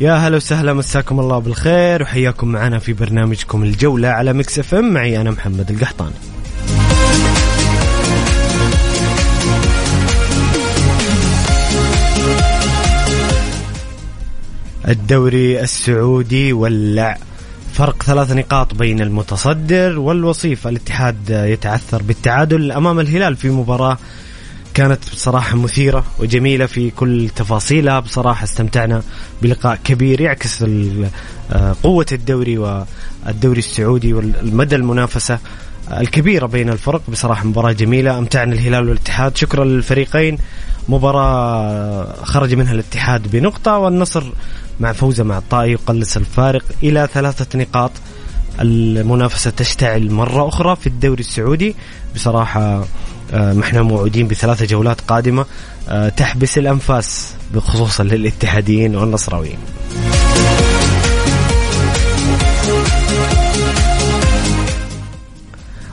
يا هلا وسهلا مساكم الله بالخير وحياكم معنا في برنامجكم الجولة على Mix FM. معي أنا محمد القحطاني. الدوري السعودي ولع فرق ثلاث نقاط بين المتصدر والوصيف. الاتحاد يتعثر بالتعادل أمام الهلال في مباراة كانت بصراحة مثيرة وجميلة في كل تفاصيلها. بصراحة استمتعنا بلقاء كبير يعكس آه، قوة الدوري والدوري السعودي والمدى المنافسة الكبيرة بين الفرق. بصراحة مباراة جميلة أمتعنا الهلال والاتحاد. شكرا للفريقين. مباراة خرج منها الاتحاد بنقطة والنصر مع فوزه مع الطائي يقلص الفارق إلى ثلاثة نقاط. المنافسة تشتعل مرة أخرى في الدوري السعودي. بصراحة ما إحنا موعودين بثلاثة جولات قادمة آه، تحبس الأنفاس خصوصا للاتحاديين والنصراويين.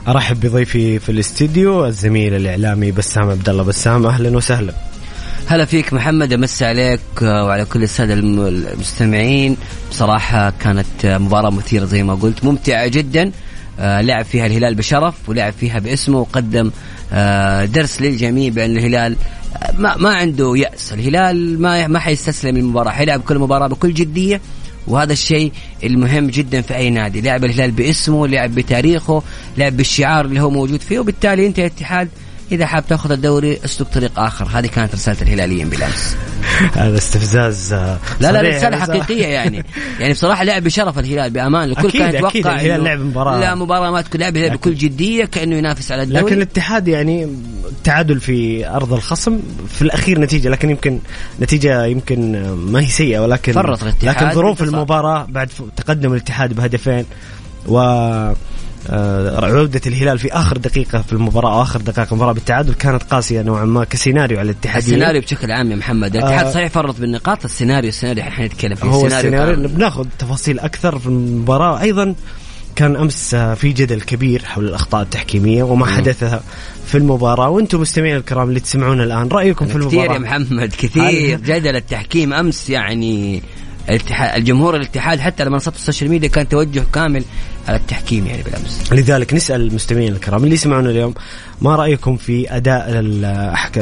أرحب بضيفي في الاستديو الزميل الإعلامي بسام عبد الله بسام أهلا وسهلا. هلا فيك محمد امسي عليك وعلى كل السادة المستمعين. بصراحة كانت مباراة مثيرة زي ما قلت ممتعة جدا. آه، لعب فيها الهلال بشرف ولعب فيها باسمه وقدم آه، درس للجميع بأن الهلال آه، ما ما عنده يأس. الهلال ما ما حيستسلم المباراة حيلعب كل مباراة بكل جدية وهذا الشيء المهم جدا في أي نادي. لعب الهلال باسمه لعب بتاريخه لعب بالشعار اللي هو موجود فيه وبالتالي أنت اتحاد إذا حاب تأخذ الدوري اسلك طريق آخر. هذه كانت رساله الهلاليين بالامس هذا استفزاز لا لا رسالة حقيقية يعني. يعني بصراحة لعب بشرف الهلال بأمان. الكل كان يتوقع الهلال لعب مباراة. لا مباراة ما تكون لعب بكل جدية كأنه ينافس على الدوري. لكن الاتحاد يعني تعادل في أرض الخصم في الأخير نتيجة لكن يمكن نتيجة يمكن ما هي سيئة ولكن فرط الاتحاد لكن ظروف المباراة بعد تقدم الاتحاد بهدفين و آه، عودة الهلال في آخر دقيقة في المباراة آخر دقائق المباراة بالتعادل كانت قاسية نوعا ما كسيناريو على الاتحاد السيناريو بشكل عام يا محمد. الاتحاد آه صحيح فرط بالنقاط السيناريو السيناريو إحنا نتكلم فيه. هو السيناريو بناخذ تفاصيل أكثر في المباراة. أيضا كان أمس آه، في جدل كبير حول الأخطاء التحكيمية وما حدث في المباراة. وأنتم مستمعين الكرام اللي تسمعون الآن رأيكم في المباراه كثير يا محمد كثير. جدل التحكيم أمس يعني الاتحاد الجمهور الاتحاد حتى على منصات ال social media كان توجه كامل على التحكيم يعني بالأمس. لذلك نسأل المستمعين الكرام اللي يسمعونا اليوم ما رأيكم في أداء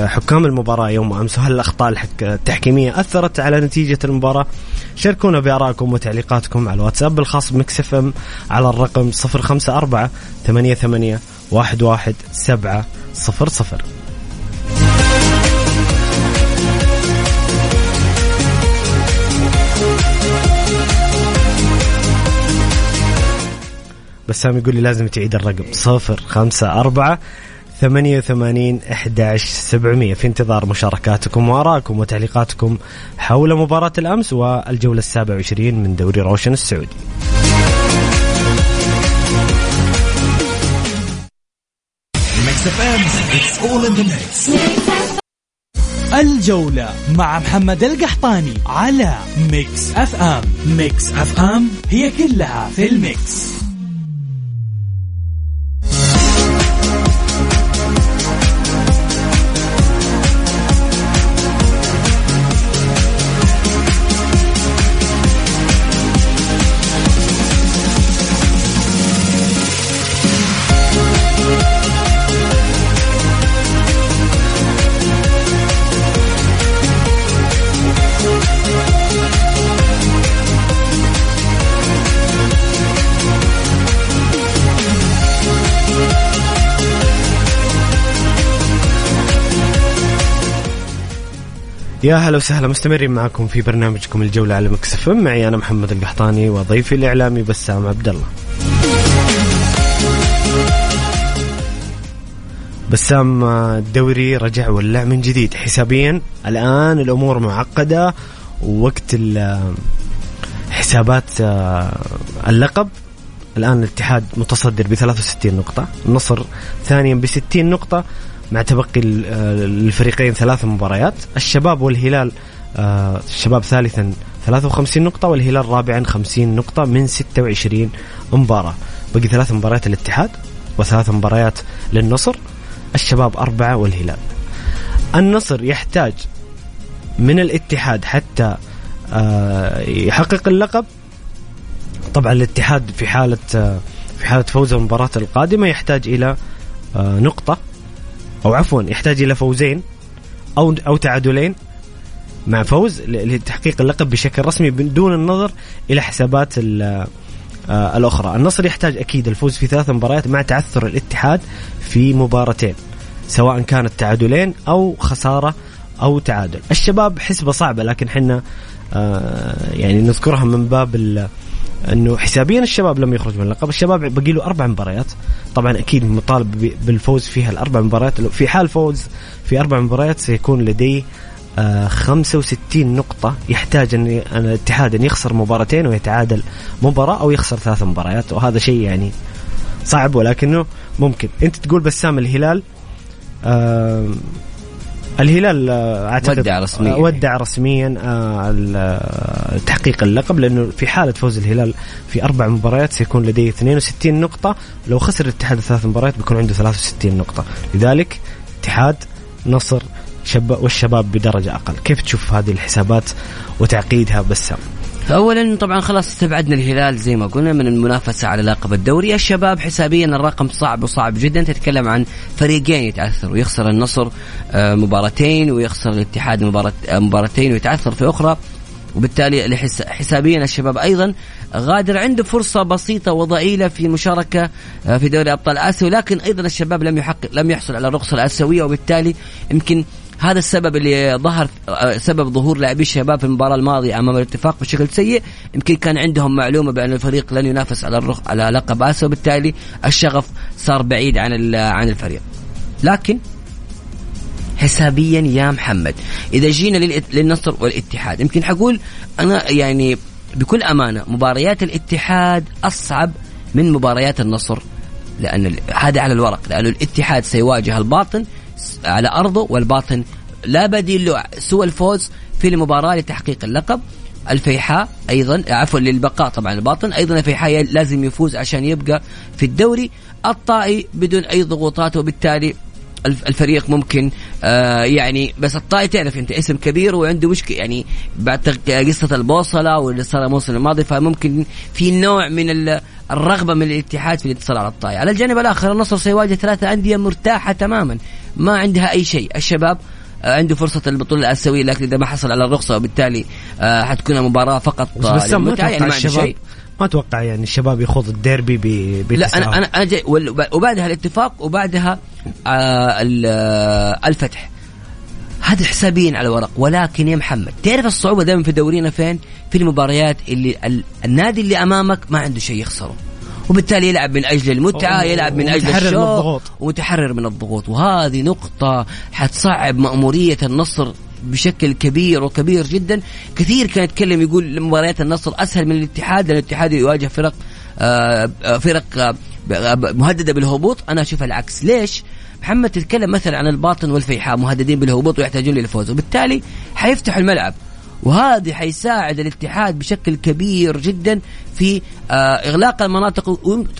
حكام المباراة يوم أمس؟ وهل الأخطاء التحكيمية أثرت على نتيجة المباراة؟ شاركونا بآرائكم وتعليقاتكم على الواتساب الخاص بمكس إف إم على الرقم 054 88 11 بسام يقول لي لازم تعيد الرقم. صفر خمسة أربعة ثمانية وثمانين أحد سبعمية. في انتظار مشاركاتكم وآرائكم وتعليقاتكم حول مباراة الأمس والجولة السابعة وعشرين من دوري روشن السعودي. الجولة مع محمد القحطاني على Mix FM Mix FM هي كلها في ال mix. يا هلا وسهلا مستمرين معكم في برنامجكم الجولة على مكسف معي أنا محمد القحطاني وضيفي الإعلامي بسام عبد الله بسام الدوري رجع ولع من جديد؟ حسابيا الآن الأمور معقدة ووقت حسابات اللقب. الآن الاتحاد متصدر ب 63 نقطة النصر ثانيا ب 60 نقطة مع تبقي الفريقين ثلاث مباريات. الشباب والهلال آه، الشباب ثالثا 53 نقطة والهلال رابعا 50 نقطة من 26 مباراة. بقي ثلاث مباريات الاتحاد وثلاث مباريات للنصر. الشباب أربعة والهلال. النصر يحتاج من الاتحاد حتى آه، يحقق اللقب. طبعا الاتحاد في حالة آه، في حالة فوز المباراة القادمة يحتاج إلى نقطة. أو عفوا يحتاج إلى فوزين أو أو تعادلين مع فوز لتحقيق اللقب بشكل رسمي دون النظر إلى حسابات آه، الأخرى. النصر يحتاج أكيد الفوز في ثلاث مباريات مع تعثر الاتحاد في مباراتين سواء كانت تعادلين أو خسارة أو تعادل. الشباب حسبة صعبة لكن حنا آه، يعني نذكرها من باب إنه حسابيا الشباب لم يخرج من اللقب، الشباب بقي له أربع مباريات، طبعا أكيد مطالب بالفوز فيها الأربع مباريات، في حال فوز في أربع مباريات سيكون لديه آه 65 نقطة. يحتاج أن الاتحاد أن يخسر مباراتين ويتعادل مباراة أو يخسر ثلاث مباريات. وهذا شيء يعني صعب ولكنه ممكن. أنت تقول بسام الهلال آه الهلال آه، أعتقد ودع رسميا. آه، ودع رسميا آه، تحقيق اللقب لأنه في حالة فوز الهلال في أربع مباريات سيكون لديه 62 نقطة. لو خسر الاتحاد ثلاث مباريات بيكون عنده 63 نقطة. لذلك اتحاد نصر شب والشباب بدرجة أقل. كيف تشوف هذه الحسابات وتعقيدها بسام اولا طبعا خلاص استبعدنا الهلال زي ما قلنا من المنافسة على لقب الدوري. الشباب حسابيا الرقم صعب وصعب جدا. تتكلم عن فريقين يتعثروا. يخسر النصر آه، مباراتين ويخسر الاتحاد آه، مباراتين ويتعثر في أخرى. وبالتالي حسابيا الشباب أيضا غادر عنده فرصة بسيطة وضئيلة في مشاركة آه، في دوري أبطال آسيا. ولكن أيضا الشباب لم يحقق لم يحصل على الرخصة الآسيوية وبالتالي يمكن هذا السبب اللي ظهر سبب ظهور لاعبي الشباب في المباراة الماضية أمام الاتفاق بشكل سيء. يمكن كان عندهم معلومة بأن الفريق لن ينافس على الرخ على لقب اسيا وبالتالي الشغف صار بعيد عن عن الفريق. لكن حسابيا يا محمد إذا جينا للنصر والاتحاد يمكن حقول أنا يعني بكل أمانة مباريات الاتحاد أصعب من مباريات النصر لأن هذا على الورق لأنه الاتحاد سيواجه الباطن على أرضه والباطن. لا بديل له سوى الفوز في المباراة لتحقيق اللقب. الفيحاء أيضا عفوا للبقاء طبعا الباطن. أيضا الفيحاء لازم يفوز عشان يبقى في الدوري الطائي بدون أي ضغوطات وبالتالي الفريق ممكن آه يعني بس الطائي تعرف أنت اسم كبير وعنده مشكلة. يعني بعد قصة البوصلة واللي صار الموسم الماضي فممكن في نوع من الرغبة من الاتحاد في الانتصار على الطائي على الجانب الآخر النصر سيواجه ثلاثة أندية مرتاحة تماما. ما عندها أي شيء. الشباب آه، عنده فرصة البطولة الآسيوية لكن إذا ما حصل على الرخصة وبالتالي آه، حتكون مباراة فقط بس ما يعني ما الشباب؟ ما أتوقع يعني الشباب يخوض الديربي ب لا أنا أنا جاي وبعدها الاتفاق وبعدها آه الفتح. هذا حسابيا على ورق ولكن يا محمد تعرف الصعوبة دائما في دورينا فين؟ في المباريات اللي النادي اللي أمامك ما عنده شيء يخسره وبالتالي يلعب من أجل المتعة يلعب من أجل الشو ومتحرر من الضغوط. وهذه نقطة حتصعب مأمورية النصر بشكل كبير وكبير جدا. كثير كان يتكلم يقول مباريات النصر أسهل من الاتحاد لأن الاتحاد يواجه فرق آه، آه، فرق آه، مهددة بالهبوط. أنا أشوف العكس. ليش؟ محمد تتكلم مثلا عن الباطن والفيحاء مهددين بالهبوط ويحتاجون للفوز. وبالتالي حيفتحوا الملعب وهذه حيساعد الاتحاد بشكل كبير جدا في آه، إغلاق المناطق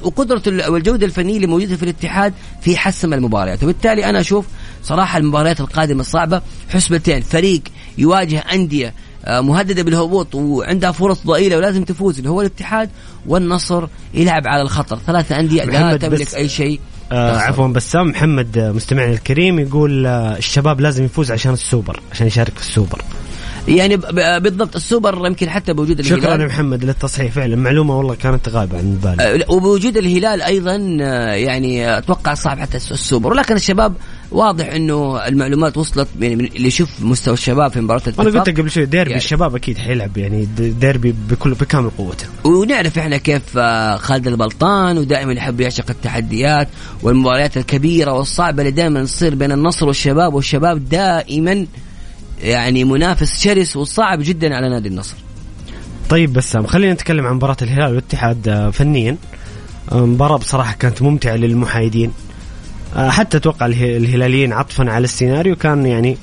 وقدرة والجوده الفنيه اللي موجودة في الاتحاد في حسم المباريات. وبالتالي أنا أشوف صراحة المباريات القادمة الصعبه حسبتين فريق يواجه أندية آه، مهددة بالهبوط وعندها فرص ضئيلة ولازم تفوز اللي هو الاتحاد والنصر يلعب على الخطر. ثلاثة أندية لا تملك أي شيء. آه عفوا بسام محمد مستمعنا الكريم يقول آه الشباب لازم يفوز عشان السوبر عشان يشارك في السوبر. يعني بالضبط السوبر يمكن حتى بوجود الهلال. شكرا يا محمد للتصحيح فعلا. معلومة والله كانت غايبة عن بالي. أه، وبوجود الهلال أيضا يعني أتوقع صعب حتى السوبر. ولكن الشباب واضح إنه المعلومات وصلت يعني من اللي يشوف مستوى الشباب في مباراة أنا الاتفاق قلت قبل شوي ديربي يعني. الشباب أكيد حيلعب يعني ديربي بكل بكامل قوته. ونعرف إحنا كيف آه، خالد البلطان ودائما يحب يعشق التحديات والمباريات الكبيرة والصعبة اللي دائما تصير بين النصر والشباب والشباب دائما يعني منافس شرس وصعب جدا على نادي النصر. طيب بسام خلينا نتكلم عن مباراة الهلال والاتحاد آه، فنيا. آه، مباراة بصراحة كانت ممتعة للمحايدين. حتى أتوقع اله- الهلاليين عطفا على السيناريو كان يعني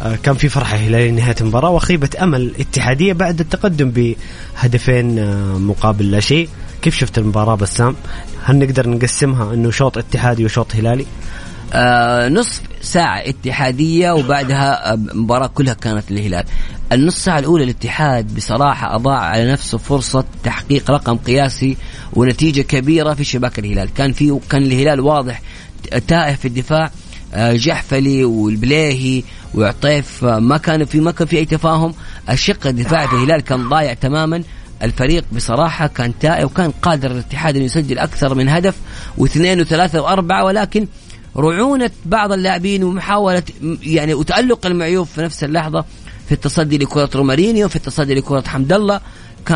آه، كان في فرحة هلالية نهاية المباراة وخيبة أمل اتحادية بعد التقدم بهدفين آه، مقابل لا شيء كيف شفت المباراة بسام؟ هل نقدر نقسمها إنه شوط اتحادي وشوط هلالي؟ آه نصف ساعة اتحادية وبعدها آه، مباراة كلها كانت للهلال النص ساعة الأولى الاتحاد بصراحة أضاع على نفسه فرصة تحقيق رقم قياسي ونتيجة كبيرة في شباك الهلال كان في كان الهلال واضح تائه في الدفاع آه، جحفلي والبليهي وعطيف آه، ما كان في ما كان في أي تفاهم. الشق الدفاعي في الهلال كان ضايع تماما. الفريق بصراحة كان تائه وكان قادر الاتحاد انه يسجل أكثر من هدف واثنين وثلاثة وأربعة ولكن رعونة بعض اللاعبين ومحاولة يعني وتألق المعيوف في نفس اللحظة في التصدي لكرة رومارينيو في التصدي لكرة حمد الله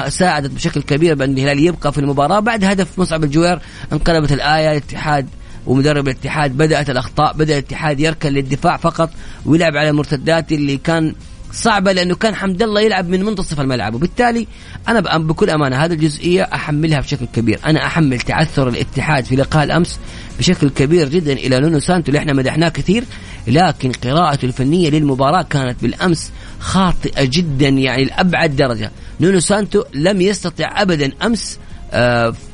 ساعدت بشكل كبير بأن الهلال يبقى في المباراة. بعد هدف مصعب الجوير انقلبت الآية الاتحاد ومدرب الاتحاد بدأت الأخطاء بدأ الاتحاد يركن للدفاع فقط ويلعب على المرتدات اللي كان صعبة لأنه كان حمد الله يلعب من منتصف الملعب. وبالتالي بأ- بكل أمانة هذه الجزئية أحملها بشكل كبير. أنا أحمل تعثر الاتحاد في لقاء الأمس بشكل كبير جدا إلى نونو سانتو اللي إحنا مدحناه كثير لكن قراءته الفنية للمباراة كانت بالأمس خاطئة جدا يعني لأبعد درجة. نونو سانتو لم يستطع أبدا أمس آه،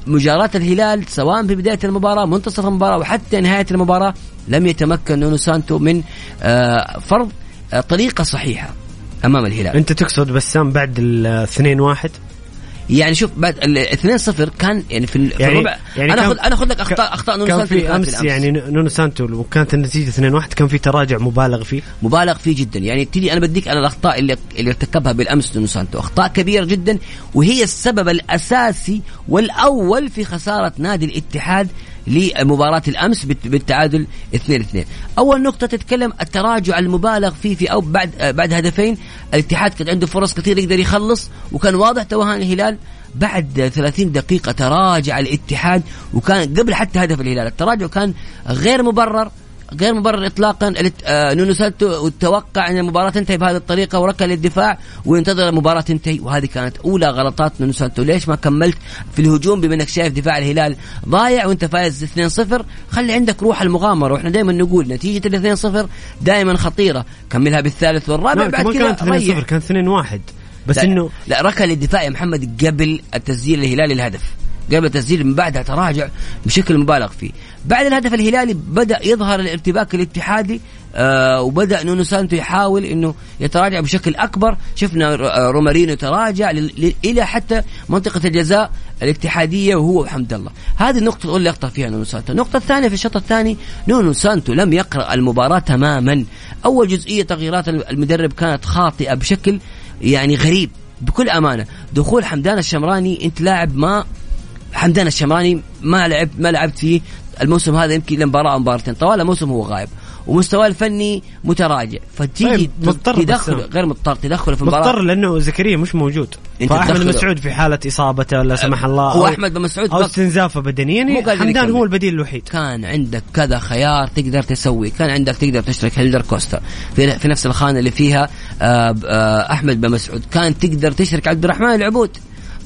مجاراة الهلال سواء في بداية المباراة منتصف المباراة وحتى نهاية المباراة لم يتمكن نونو سانتو من آه، فرض آه، طريقة صحيحة أمام الهلال. أنت تقصد بسام بعد الاثنين واحد؟ يعني شوف بعد ال 2 0 كان يعني في, يعني- الربع. يعني أنا اخذ أنا أخذ لك اخطاء أخطاء نونو كان في كانت أمس يعني نونو سانتو وكانت النتيجة 2-1 كان في تراجع مبالغ فيه. مبالغ فيه جدا. يعني تيجي أنا بديك على الأخطاء اللي اللي ارتكبها بالأمس نونو سانتو. أخطاء كبيرة جدا وهي السبب الأساسي والأول في خسارة نادي الاتحاد لمباراة الأمس بالت- بالتعادل 2-2 أول نقطة تتكلم التراجع المبالغ فيه في أو بعد آه، بعد هدفين. الاتحاد كان عنده فرص كثير يقدر يخلص وكان واضح توهان الهلال بعد 30 دقيقة تراجع الاتحاد وكان قبل حتى هدف الهلال. التراجع كان غير مبرر غير مبرر اطلاقا آه، نونو سانتو توقع إن المباراة تنتهي بهذه الطريقة وركن للدفاع وينتظر المباراة تنتهي وهذه كانت أولى غلطات نونو سانتو ليش ما كملت في الهجوم بما انك شايف دفاع الهلال ضايع وأنت فايز 2-0 خلي عندك روح المغامرة وإحنا دائما نقول نتيجة ال 2-0 دائما خطيرة. كملها بالثالث والرابع بعد ما كذا كانت 2-0 ريح. كان 2-1 بس إنه لا ركن للدفاع يا محمد قبل التسجيل الهلالي الهدف. قبل التسجيل من بعدها تراجع بشكل مبالغ فيه. بعد الهدف الهلالي بدأ يظهر الارتباك الاتحادي آه وبدأ نونو سانتو يحاول إنه يتراجع بشكل أكبر. شفنا آه، رومارينيو تراجع إلى حتى منطقة الجزاء الاتحادية وهو وحمد الله. هذه النقطة الأولى اللي أخطأ فيها نونو سانتو. النقطة الثانية في الشوط الثاني نونو سانتو لم يقرأ المباراة تماما. أول جزئية تغييرات المدرب كانت خاطئة بشكل يعني غريب بكل أمانة. دخول حمدان الشمراني أنت لاعب ما حمدان الشمراني ما لعب ما لعبت فيه الموسم هذا يمكن لمباراه أو مباراتين طوال الموسم هو غايب ومستواه الفني متراجع. فتيجي طيب، مضطر تدخل. غير مضطر تدخله في المباراة. مضطر لأنه زكريا مش موجود. فأحمد. مسعود في حالة إصابته لا سمح الله هو أحمد بن مسعود أو استنزافه بدنيا. حمدان. هو البديل الوحيد. كان عندك كذا خيار تقدر تسوي كان عندك تقدر تشترك هيلدر كوستا في, في نفس الخانة اللي فيها آه، آه، أحمد بن مسعود. كان تقدر تشترك عبد الرحمن العبود.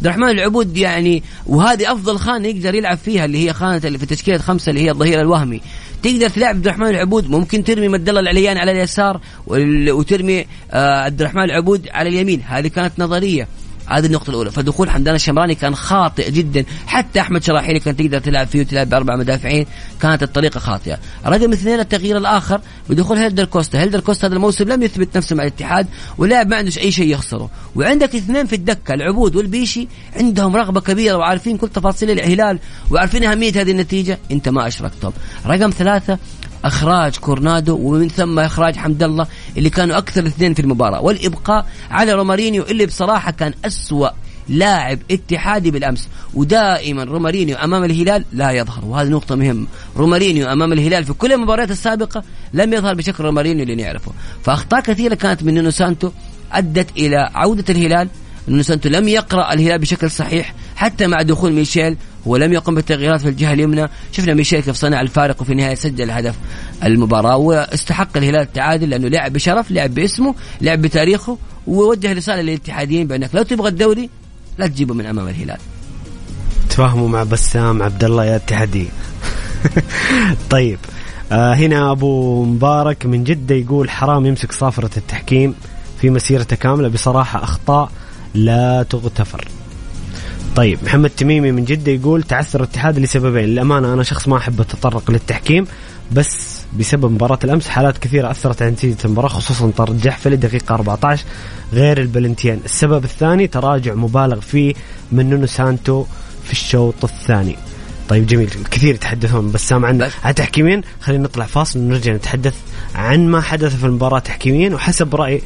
عبد الرحمن العبود يعني وهذه أفضل خانة يقدر يلعب فيها اللي هي خانة اللي في تشكيلة خمسة اللي هي الظهير الوهمي. تقدر تلعب عبد الرحمن العبود ممكن ترمي مد الله العليان على اليسار وترمي آه، عبد الرحمن العبود على اليمين. هذه كانت نظرية. هذه النقطة الأولى. فدخول حمدان الشمراني كان خاطئ جدا. حتى أحمد شراحيلي كان تقدر تلعب فيه وتلعب بأربع مدافعين كانت الطريقة خاطئة. رقم اثنين التغيير الآخر بدخول هيلدر كوستا. هيلدر كوستا هذا الموسم لم يثبت نفسه مع الاتحاد ولاعب ما عندوش أي شيء يخسره. وعندك اثنين في الدكة العبود والبيشي. عندهم رغبة كبيرة وعارفين كل تفاصيل الهلال وعارفين أهمية هذه النتيجة. أنت ما أشركتهم. رقم ثلاثة إخراج كورونادو ومن ثم إخراج حمد الله اللي كانوا أكثر اثنين في المباراة. والإبقاء على رومارينيو اللي بصراحة كان أسوأ لاعب اتحادي بالأمس. ودائما رومارينيو أمام الهلال لا يظهر. وهذه نقطة مهمة. رومارينيو أمام الهلال في كل المباريات السابقة لم يظهر بشكل رومارينيو اللي نعرفه. فأخطاء كثيرة كانت من نونو سانتو أدت إلى عودة الهلال. نونو سانتو لم يقرأ الهلال بشكل صحيح حتى مع دخول ميشيل. هو لم يقم بالتغييرات في الجهة اليمنى. شفنا ميشيل كيف صنع الفارق وفي النهاية سجل هدف المباراة. واستحق الهلال التعادل لأنه لعب بشرف لعب باسمه لعب بتاريخه ووجه رساله للاتحادين بأنك لو تبغى الدوري لا تجيبه من أمام الهلال. تفاهموا مع بسام عبد الله يا اتحادي. طيب آه هنا أبو مبارك من جدة يقول حرام يمسك صافرة التحكيم في مسيرته كاملة. بصراحة أخطاء لا تغتفر. طيب محمد تميمي من جدة يقول تعثر الاتحاد لسببين للأمانة أنا شخص ما أحب أتطرق للتحكيم بس بسبب مباراة الأمس حالات كثيرة أثرت على نتيجة المباراة خصوصا طرد جحفلي دقيقة 14 غير البلنتيات. السبب الثاني تراجع مبالغ فيه من نونو سانتو في الشوط الثاني. طيب جميل كثير يتحدثون بسام عن عن تحكيمين خلينا نطلع فاصل ونرجع نتحدث عن ما حدث في المباراة تحكيميا وحسب رأي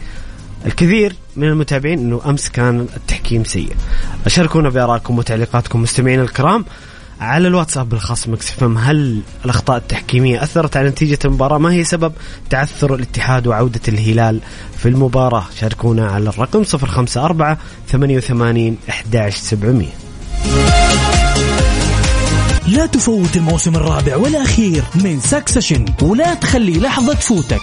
الكثير من المتابعين إنه أمس كان التحكيم سيء. شاركونا بآرائكم وتعليقاتكم مستمعينا الكرام على الواتساب الخاص Mix FM هل الأخطاء التحكيمية أثرت على نتيجة المباراة؟ ما هي سبب تعثر الاتحاد وعودة الهلال في المباراة؟ شاركونا على الرقم 054 88 11700. لا تفوت الموسم الرابع والأخير من Succession ولا تخلي لحظة تفوتك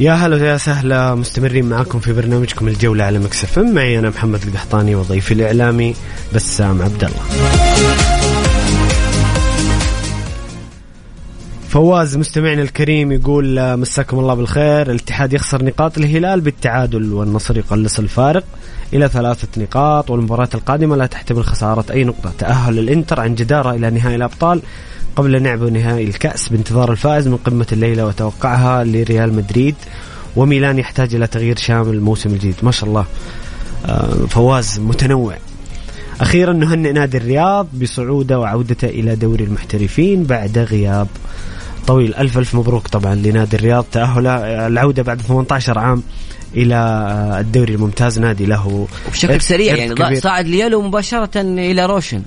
يا هلا ويا سهلا مستمرين معكم في برنامجكم الجولة على Mix FM معي أنا محمد القحطاني وضيفي الإعلامي بسام عبد الله فواز مستمعنا الكريم يقول مساكم الله بالخير. الاتحاد يخسر نقاط الهلال بالتعادل والنصر يقلص الفارق إلى ثلاثة نقاط والمباراة القادمة لا تحتمل خسارة أي نقطة. تأهل الإنتر عن جدارة إلى نهائي الأبطال قبل لعب نهائي الكأس بانتظار الفائز من قمة الليلة وتوقعها لريال مدريد وميلان يحتاج إلى تغيير شامل الموسم الجديد. ما شاء الله. آه، فواز متنوع. أخيرا نهنئ نادي الرياض بصعوده وعودته إلى دوري المحترفين بعد غياب طويل. ألف ألف مبروك طبعا لنادي الرياض. تأهله العودة بعد 18 عام إلى الدوري الممتاز. نادي له بشكل سريع يعني صعد ل Yelo مباشرة إلى روشن.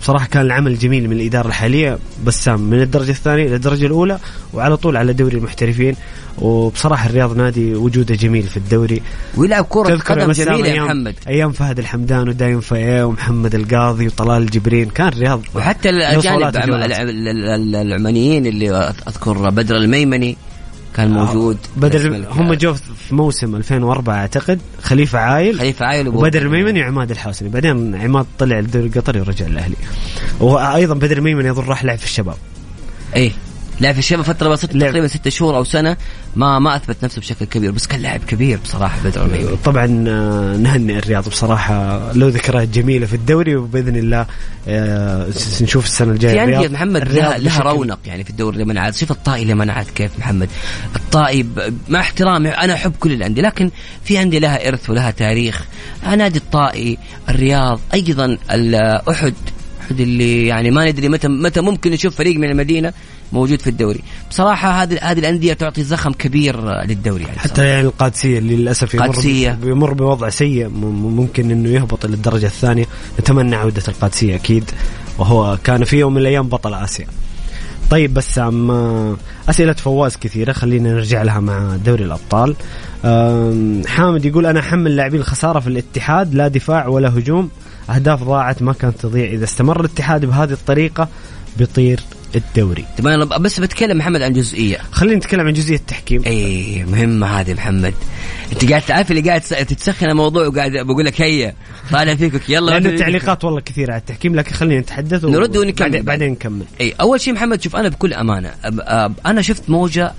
بصراحة كان العمل جميل من الإدارة الحالية بسام من الدرجة الثانية إلى الدرجة الأولى وعلى طول على دوري المحترفين. وبصراحة الرياض نادي وجوده جميل في الدوري. ويلعب كرة قدم جميلة يا محمد. أيام فهد الحمدان ودايم فايه ومحمد القاضي وطلال الجبرين. كان الرياض وحتى الأجانب العمانيين اللي أذكر بدر الميمني. كان آه، موجود بدر هم جو في موسم 2004 أعتقد خليفة عايل خليفة عايل وبدر الميمني وعماد الحوسني. بعدين عماد طلع الدوري القطري ورجع الأهلي. وأيضا بدر الميمني يظن راح لعب في الشباب. إيه. لعب في الشباب فترة بسيطة تقريبا ستة شهور أو سنة ما ما أثبت نفسه بشكل كبير بس كان لاعب كبير بصراحة بدر الميمي طبعا آه، نهنئ الرياض بصراحة. له ذكريات جميلة في الدوري وبإذن الله آه، نشوف السنة الجاية في انديه محمد لها, لها رونق يعني في الدوري لمن عاد. شوف الطائي لمن عاد كيف محمد. الطائي مع احترامي أنا أحب كل الأندية لكن في انديه لها إرث ولها تاريخ. نادي الطائي الرياض أيضا أحد أحد اللي يعني ما ندري متى متى ممكن نشوف فريق من المدينة. موجود في الدوري. بصراحة هذه هذه الأندية تعطي زخم كبير للدوري يعني حتى يعني القادسية اللي للأسف يمر قادسية. بيمر بوضع سيء. ممكن إنه يهبط إلى الدرجه الثانية. نتمنى عودة القادسية أكيد. وهو كان في يوم من الأيام بطل آسيا. طيب بس عم أسئلة فواز كثيرة. خلينا نرجع لها مع دوري الأبطال. حامد يقول أنا أحمل لاعبين الخسارة في الاتحاد. لا دفاع ولا هجوم. أهداف ضاعت. ما كانت تضيع. إذا استمر الاتحاد بهذه الطريقة بيطير الدوري. طب أنا بس بتكلم محمد عن جزئية. خلينا نتكلم عن جزئية التحكيم. اي مهمة هذه محمد. أنت قاعد تعرف اللي قاعد تتسخن الموضوع وقاعد بقول لك هيا طالع فيك يلا. لأنه التعليقات والله كثيرة على التحكيم لكن خلينا نتحدث نرد ونكمل. بعدين, بعدين نكمل. اي أول شيء محمد شوف أنا بكل أمانة أب أب أنا شفت موجة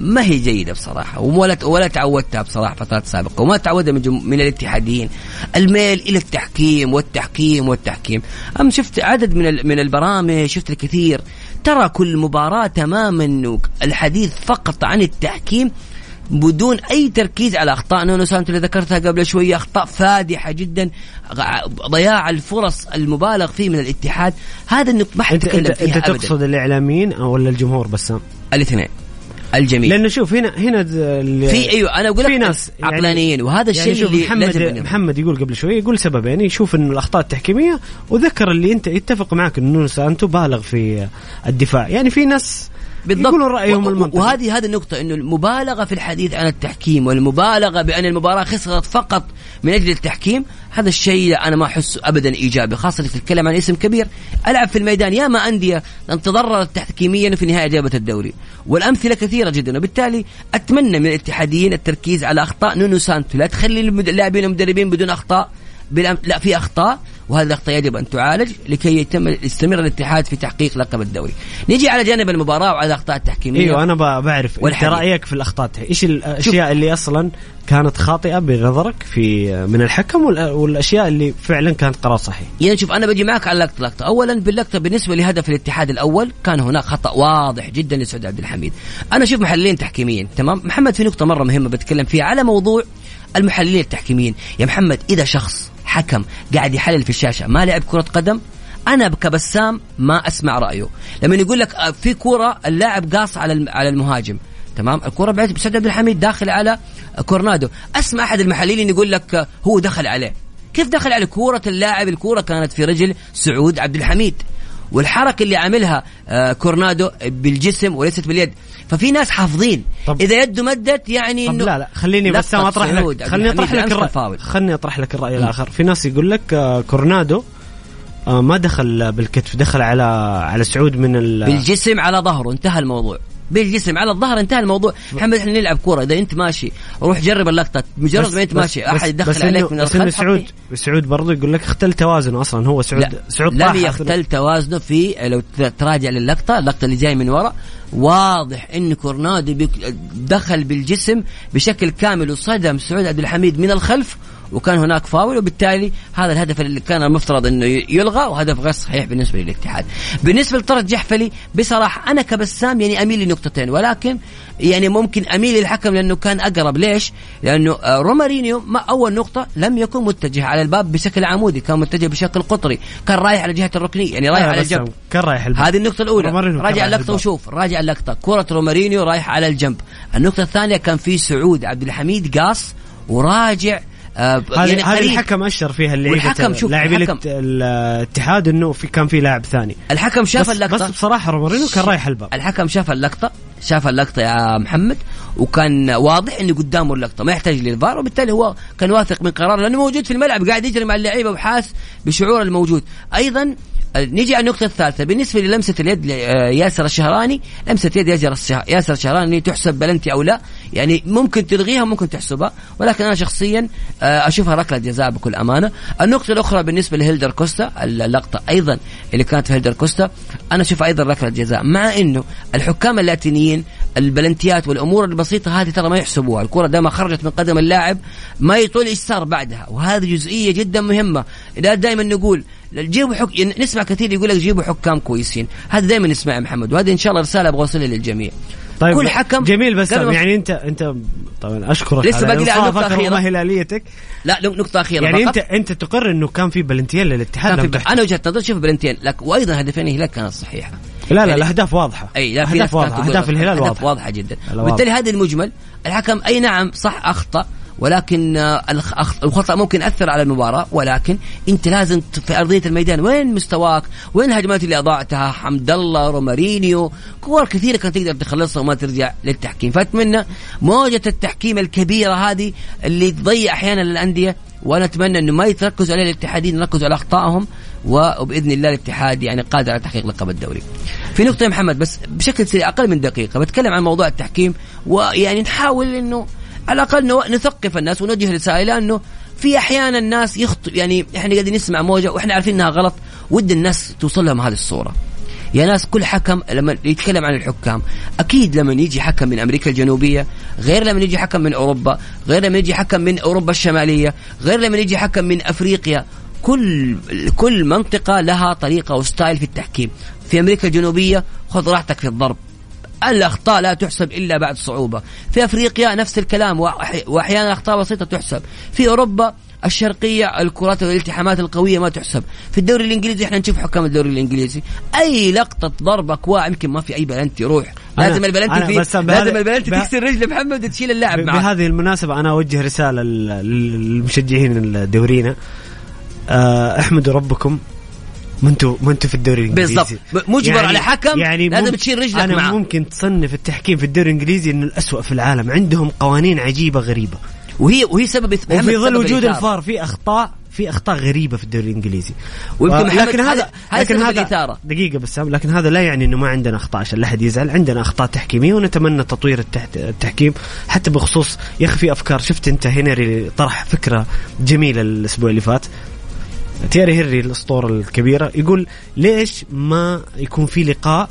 ما هي جيدة بصراحة ولا ولا تعودتها بصراحة فترات سابقة وما تعودها من, من الاتحاديين. الميل إلى التحكيم والتحكيم والتحكيم. أم شفت عدد من من البرامج شفت الكثير. ترى كل مباراة تماما الحديث فقط عن التحكيم بدون أي تركيز على أخطاء. نونو سانتو اللي ذكرتها قبل شوية أخطاء فادحة جدا. ضياع الفرص المبالغ فيه من الاتحاد. هذا النقطه ما حد انت, انت, أنت تقصد الإعلاميين ولا الجمهور بس؟ الاثنين. الجميع لأنه شوف هنا هنا في أيوه أنا أقول في ناس يعني عقلانيين وهذا يعني الشيء اللي محمد محمد يقول قبل شوي يقول سببين يشوف إنه الأخطاء التحكيمية وذكر اللي أنت يتفق معك إنه سانتو بالغ في الدفاع. يعني في ناس بالضبط. يقولون رأيهم المنطقي. وهذه هذه النقطة إنه المبالغة في الحديث عن التحكيم والمبالغة بأن المباراة خسرت فقط من أجل التحكيم هذا الشيء أنا ما احسه ابدا إيجابي خاصة تتكلم عن اسم كبير. ألعب في الميدان يا ما أندية ان تضررت تحكيميا وفي النهايه جابت الدوري. والأمثلة كثيرة جدا وبالتالي أتمنى من الاتحاديين التركيز على أخطاء نونو سانتو. لا تخلي اللاعبين والمدربين بدون أخطاء لا في أخطاء. وهذه الأخطاء يجب أن تعالج لكي يتم يستمر الاتحاد في تحقيق لقب الدوري. نيجي على جانب المباراة وعلى الأخطاء التحكيمية أيوه أنا بعرف أنت رأيك في الأخطاء إيش الأشياء اللي أصلا كانت خاطئة بنظرك في من الحكم والأشياء اللي فعلا كانت قرار صحيح. يعني شوف أنا بجي معك على لقطه لقطة، اولا باللقطه بالنسبة لهدف الاتحاد الأول كان هناك خطأ واضح جدا لسعود عبد الحميد. أنا أشوف محللين تحكيميين تمام؟ محمد في نقطة مرة مهمة بتكلم فيها على موضوع المحللين التحكيميين، يا محمد إذا شخص حكم قاعد يحلل في الشاشة ما لعب كرة قدم أنا كبسام ما أسمع رأيه. لما يقول لك آه، في كرة اللاعب قاص على على المهاجم. تمام؟ الكرة بعد بسعد عبد الحميد داخل على كورنادو. أسمع أحد المحللين يقول لك آه، هو دخل عليه. كيف دخل على كوره اللاعب؟ الكوره كانت في رجل سعود عبد الحميد. والحركة اللي عاملها آه، كورنادو بالجسم وليست باليد. ففي ناس حافظين. طب إذا يده مدت يعني إنه لا لا خليني بس أطرح لك خليني أطرح لك الرأي خليني أطرح لك الرأي الآخر. في ناس يقول لك آه، كورنادو آه، ما دخل بالكتف دخل على على سعود من بالجسم على ظهره. انتهى الموضوع. بالجسم. على الظهر انتهى الموضوع. محمد إحنا نلعب كورة. إذا أنت ماشي روح جرب اللقطة. مجرد ما أنت ماشي أحد يدخل عليك من الخلف بس سعود سعود برضه يقول لك اختل توازنه أصلا. هو سعود لا سعود لم يختل توازنه في لو تراجع للقطة اللقطة اللي جاي من ورا. واضح إن كورنادو دخل بالجسم بشكل كامل وصدم سعود عبد الحميد من الخلف. وكان هناك فاول وبالتالي هذا الهدف اللي كان المفترض إنه يلغى وهدف غير صحيح بالنسبة للاتحاد. بالنسبة لطرد جحفلي بصراحة أنا كبسام يعني أميل لنقطتين ولكن يعني ممكن أميل للحكم لأنه كان أقرب. ليش؟ لأنه رومارينيو ما أول نقطة لم يكن متجه على الباب بشكل عمودي كان متجه بشكل قطري كان رايح على جهة الركنية يعني رايح على الجنب. كان رايح الباب. هذه النقطة الأولى. راجع اللقطة وشوف. راجع اللقطة. كرة رومارينيو رايح على الجنب. النقطة الثانية كان في سعود عبد الحميد قاص وراجع آه يعني هذه الحكم أشر فيها اللي الحكم شوف لاعبين الاتحاد إنه في كان في لاعب ثاني. الحكم شاف بس اللقطة. بس بصراحة رومارينو كان رايح الباب. الحكم شاف اللقطة شاف اللقطة يا محمد وكان واضح إنه قدامه اللقطة ما يحتاج للفار وبالتالي هو كان واثق من قراره لأنه موجود في الملعب قاعد يجري مع اللعيبة وحاس بشعور الموجود. أيضا نيجي على النقطة الثالثة. بالنسبة للمسة اليد لياسر الشهراني لمسة يد ياسر الشهراني تحسب بلنتي أو لا؟ يعني ممكن تلغيها ممكن تحسبها ولكن أنا شخصيا آه، أشوفها ركلة جزاء بكل أمانة. النقطة الأخرى بالنسبة لهيلدر كوستا اللقطة أيضا اللي كانت في هيلدر كوستا أنا أشوفها أيضا ركلة جزاء. مع أنه الحكام اللاتينيين البلنتيات والأمور البسيطة هذه ترى ما يحسبوها، الكرة دائما خرجت من قدم اللاعب ما يطول إيش صار بعدها، وهذه جزئية جدا مهمة، دائما نقول جيبوا حك... يعني نسمع كثير يقول لك جيبوا حكام كويسين. هذا دائما نسمع يا محمد وهذا إن شاء الله رسالة أبغى أوصلها للجميع. طيب كل حكم جميل بس يعني أنت أنت طبعا أشكرك لسه باقي لي نقطة أخيرة. هلاليتك لا نقطة أخيرة يعني. أنت أنت تقر إنه كان في بلنتيين للاتحاد أنا وجهة نظري شوف بلنتيين لك وأيضا هدفين الهلال كانت صحيحة. لا لا يعني الاهداف واضحة. أي لا في أهداف واضحة. أهداف الهلال واضحة. واضحة جدا. وبالتالي هذا المجمل الحكم أي نعم صح أخطأ ولكن الخطأ ممكن يأثر على المباراة ولكن أنت لازم في أرضية الميدان وين مستواك؟ وين الهجمات اللي أضاعتها؟ حمد الله رومارينيو كور كثيرة كانت تقدر تخلصها وما ترجع للتحكيم فأتمنى موجة التحكيم الكبيرة هذه اللي تضيع أحيانا الانديه وأنا اتمنى إنه ما يتركزوا عليه الاتحادين يركزوا على أخطائهم وبإذن الله الاتحاد يعني قادر على تحقيق لقب الدوري. في نقطة يا محمد بس بشكل سريع أقل من دقيقة بتكلم عن موضوع التحكيم ويعني نحاول إنه على الأقل نثقف الناس ونوجه رسائل انه في أحيانا الناس يخطئ. يعني إحنا قاعدين نسمع موجة وإحنا عارفين إنها غلط ود الناس توصل لهم هذه الصورة. يا ناس كل حكم لما يتكلم عن الحكام أكيد لما يجي حكم من أمريكا الجنوبية غير لما يجي حكم من أوروبا غير لما يجي حكم من أوروبا الشمالية غير لما يجي حكم من أفريقيا كل كل منطقة لها طريقة وستايل في التحكيم. في أمريكا الجنوبية خذ راحتك في الضرب. الأخطاء لا تحسب إلا بعد صعوبة. في أفريقيا نفس الكلام وأحيانا أخطاء بسيطة تحسب. في أوروبا الشرقية الكرات والالتحامات القوية ما تحسب. في الدوري الإنجليزي إحنا نشوف حكام الدوري الإنجليزي. أي لقطة ضربه كواع يمكن ما في أي بلنتي روح أنا- لازم البلنتي في لازم البلنتي به- تكسر رجل محمد وتشيل اللاعب معه. بهذه المناسبة أنا أوجه رسالة لل- للمشجعين الدورينا آه، احمدوا ربكم. ما أنتوا ما أنتوا في الدوري الإنجليزي بالضبط. مجبر على حكم لازم مم- تشيل رجلك أنا معه. ممكن تصنف التحكيم في الدوري الإنجليزي إنه الأسوأ في العالم عندهم قوانين عجيبة غريبة وهي وهي سبب وفي ظل وجود. الفار في اخطاء في أخطاء غريبة في الدوري الإنجليزي ويمكن محمد لكن هذا- لكن هذا الإثارة. دقيقة بس لكن هذا لا يعني إنه ما عندنا أخطاء عشان لا أحد يزعل عندنا أخطاء تحكيمية ونتمنى تطوير التحكيم حتى بخصوص يا أخي في أفكار شفت أنت هنري طرح فكرة جميلة الأسبوع اللي فات تيري هنري الأسطورة الكبيرة يقول ليش ما يكون في لقاء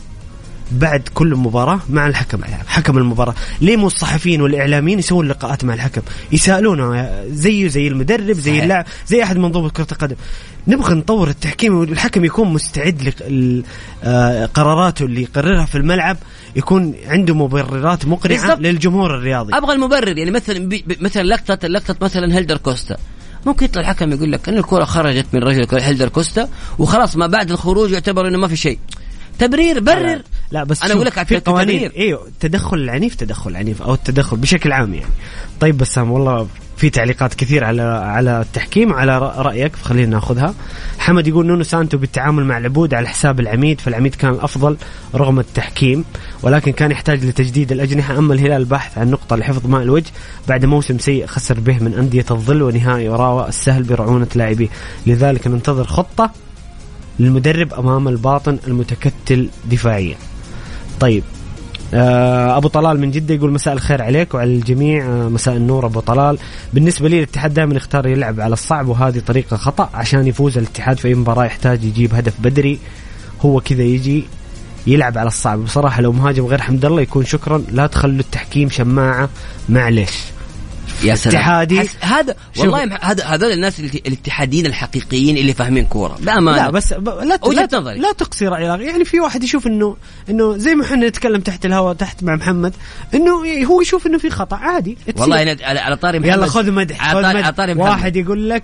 بعد كل مباراة مع الحكم؟ حكم المباراة. ليه مو الصحفيين والإعلاميين يسوون لقاءات مع الحكم؟ يسألونه زيه زي المدرب زي. اللاعب زي أحد منظومة كرة القدم. نبغى نطور التحكيم والحكم يكون مستعد لقراراته اللي يقررها في الملعب يكون عنده مبررات مقنعة. للجمهور الرياضي. أبغى المبرر يعني مثلا مثلا لقطة لقطة مثلا هيلدر كوستا. ممكن يطلع الحكم يقول لك إن الكرة خرجت من رجل هيلدر كوستا وخلاص ما بعد الخروج يعتبر إنه ما في شيء. تبرير برر. لا بس أنا شوف، أقول لك على في قوانين. إيوه التدخل العنيف تدخل عنيف أو التدخل بشكل عام يعني. طيب بسام والله في تعليقات كثير على على التحكيم وعلى رأ- رأيك فخلينا ناخذها. حمد يقول نونو سانتو بالتعامل مع العبود على حساب العميد فالعميد كان الأفضل رغم التحكيم ولكن كان يحتاج لتجديد الأجنحة أما الهلال البحث عن نقطة لحفظ ماء الوجه بعد موسم سيء خسر به من أندية الظل ونهائي وراوى السهل برعونة لاعبيه. لذلك ننتظر خطة للمدرب أمام الباطن المتكتل دفاعيا. طيب أبو طلال من جدة يقول مساء الخير عليك وعلى الجميع. آه، مساء النور أبو طلال. بالنسبة لي الاتحاد دائما يختار يلعب على الصعب وهذه طريقة خطأ عشان يفوز الاتحاد في أي مباراة يحتاج يجيب هدف بدري. هو كذا يجي يلعب على الصعب. بصراحة لو مهاجم غير حمد الله يكون شكرا. لا تخلوا التحكيم شماعة. معلش يا سلام اتحادي. هذا. والله هذا هذول الناس الات- الاتحاديين الحقيقيين اللي فاهمين كورة بأمانة لا بس ب- لا ت- لا, نظري. لا تقصي راي. يعني في واحد يشوف انه إنه زي ما إحنا نتكلم تحت الهواء تحت مع محمد إنه هو يشوف إنه في خطأ عادي تصير. والله أنا على, على طاري محمد يلا خذ مدح على طاري. على طاري محمد. واحد يقول لك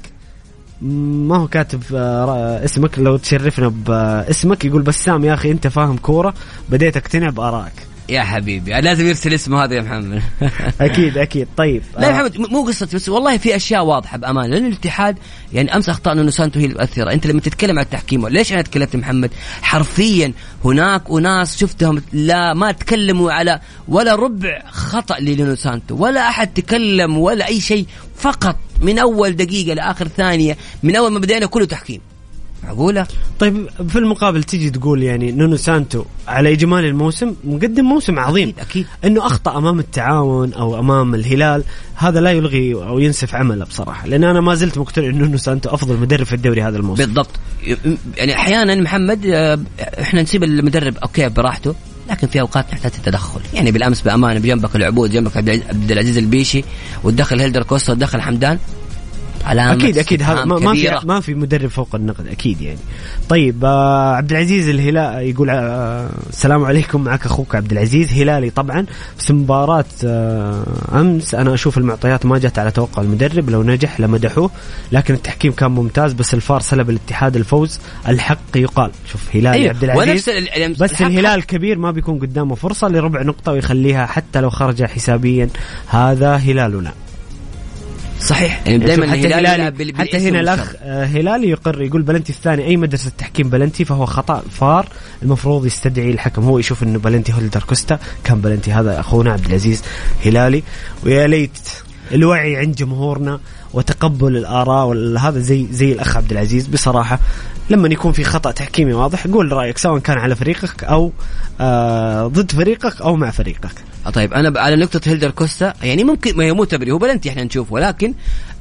ما هو كاتب آه، اسمك لو تشرفنا باسمك يقول بسام يا أخي أنت فاهم كورة بديت أقتنع بآرائك يا حبيبي. لازم يرسل اسمه هذا يا محمد. أكيد أكيد. طيب. لا يا محمد مو قصة بس والله في أشياء واضحة بأمانة. لأن الاتحاد يعني أمس اخطاء نونو سانتو هي المؤثرة. أنت لما تتكلم عن التحكيم ليش أنا تكلمت محمد؟ حرفيا هناك أناس شفتهم لا ما تكلموا على ولا ربع خطأ لنونو سانتو. ولا أحد تكلم ولا أي شيء فقط. من أول دقيقة لآخر ثانية من أول ما بدينا كله تحكيم. معقولة؟ طيب في المقابل تيجي تقول يعني نونو سانتو على إجمالي الموسم مقدم موسم عظيم. أكيد. أكيد إنه أخطأ أمام التعاون أو أمام الهلال هذا لا يلغي أو ينسف عمله بصراحة لأن أنا ما زلت مقتنع انه نونو سانتو أفضل مدرب في الدوري هذا الموسم. بالضبط. يعني أحيانا محمد آه، إحنا نسيب المدرب أوكي براحته لكن في أوقات نحتاج التدخل. يعني بالأمس بأمانة بجنبك العبود جنبك عبد العزيز- عبد العزيز البيشي وتدخل هيلدر كوستا وتدخل حمدان. علامة أكيد أكيد. هذا ما, في. ما في مدرب فوق النقد أكيد يعني. طيب آه عبد العزيز الهلال يقول آه السلام عليكم معك أخوك عبد العزيز. هلالي طبعا بس مباراة آه أمس أنا أشوف المعطيات ما جت على توقع المدرب لو نجح لمدحوه لكن التحكيم كان ممتاز بس الفار سلب الاتحاد الفوز الحق يقال. شوف هلالي أيوة. عبد العزيز ال- بس الهلال كبير ما بيكون قدامه فرصة لربع نقطة ويخليها حتى لو خرج حسابيا. هذا هلالنا. صحيح. يعني دائما حتى هلالي حتى هنا. الأخ آه، هلالي يقر يقول بلنتي الثاني أي مدرسة تحكيم بلنتي فهو خطأ فار. المفروض يستدعي الحكم هو يشوف إنه بلنتي هيلدر كوستا كان بلنتي هذا أخونا عبد العزيز هلالي. ويا ليت الوعي عند جمهورنا وتقبل الآراء وهذا زي زي الأخ عبد العزيز بصراحة. لما يكون في خطأ تحكيمي واضح قول رأيك سواء كان على فريقك أو آه ضد فريقك أو مع فريقك. آه، طيب أنا على نقطة هيلدر كوستا يعني ممكن ما هي مو تبري هو بلنتي إحنا نشوفه ولكن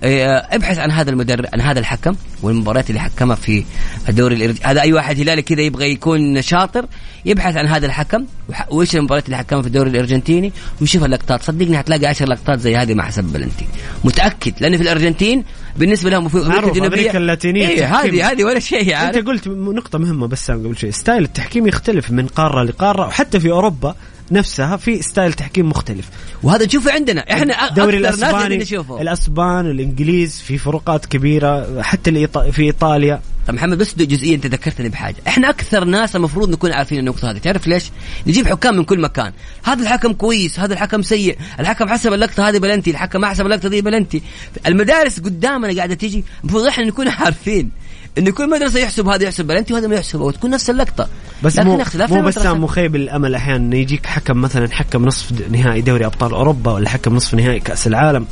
آه، ابحث عن هذا المدرب عن هذا الحكم والمباريات اللي حكمها في الدوري الإرج... هذا أي واحد هلالي كذا يبغى يكون شاطر يبحث عن هذا الحكم وإيش المباريات اللي حكمها في الدوري الأرجنتيني ويشوف اللقطات. صدقني حتلاقي 10 لقطات زي هذه مع حسب بلنتي متأكد لأن في الأرجنتين بالنسبة لهم في أمريكا الجنوبية. أمريكا اللاتينية إيه. هذه هذه ولا شيء عارف. أنت قلت م- نقطة مهمة بس قبل شوي. style التحكيم يختلف من قارة لقارة وحتى في أوروبا نفسها في style تحكيم مختلف. وهذا نشوفه عندنا. إحنا الدوري الأسباني الأسبان والانجليز في فروقات كبيرة حتى في إيطاليا. طب محمد بس جزئيه أنت ذكرتني بحاجة، إحنا أكثر ناس المفروض نكون عارفين النقطة هذه، تعرف ليش؟ نجيب حكام من كل مكان، هذا الحكم كويس، هذا الحكم سيء، الحكم حسب اللقطة هذه بلنتي، الحكم ما حسب اللقطة دي بلنتي، المدارس قدامنا قاعدة تيجي، المفروض إحنا نكون عارفين. انه كل مدرسة يحسب هذا يحسب بلنتي وهذا ما يحسب وتكون نفس اللقطة. بس لكن مو اختلاف مو. بسام مخيب الأمل أحيانا انه يجيك حكم مثلا حكم نصف نهائي دوري أبطال أوروبا ولا حكم نصف نهائي كأس العالم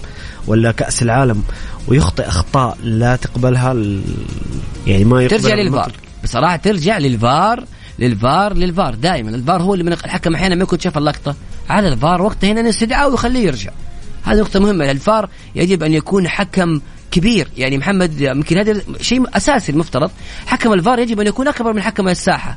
ولا كأس العالم ويخطئ أخطاء لا تقبلها ال... يعني ما يقبل ترجع للفار. بصراحة ترجع للفار للفار للفار. دائما الفار هو اللي من الحكم أحيانا ما يكون شاف اللقطة. على الفار وقتها هنا نستدعاه ويخليه يرجع. هذه نقطة مهمة. الفار يجب أن يكون حكم كبير. يعني محمد يمكن هذا شيء أساسي المفترض. حكم الفار يجب أن يكون أكبر من حكم الساحة.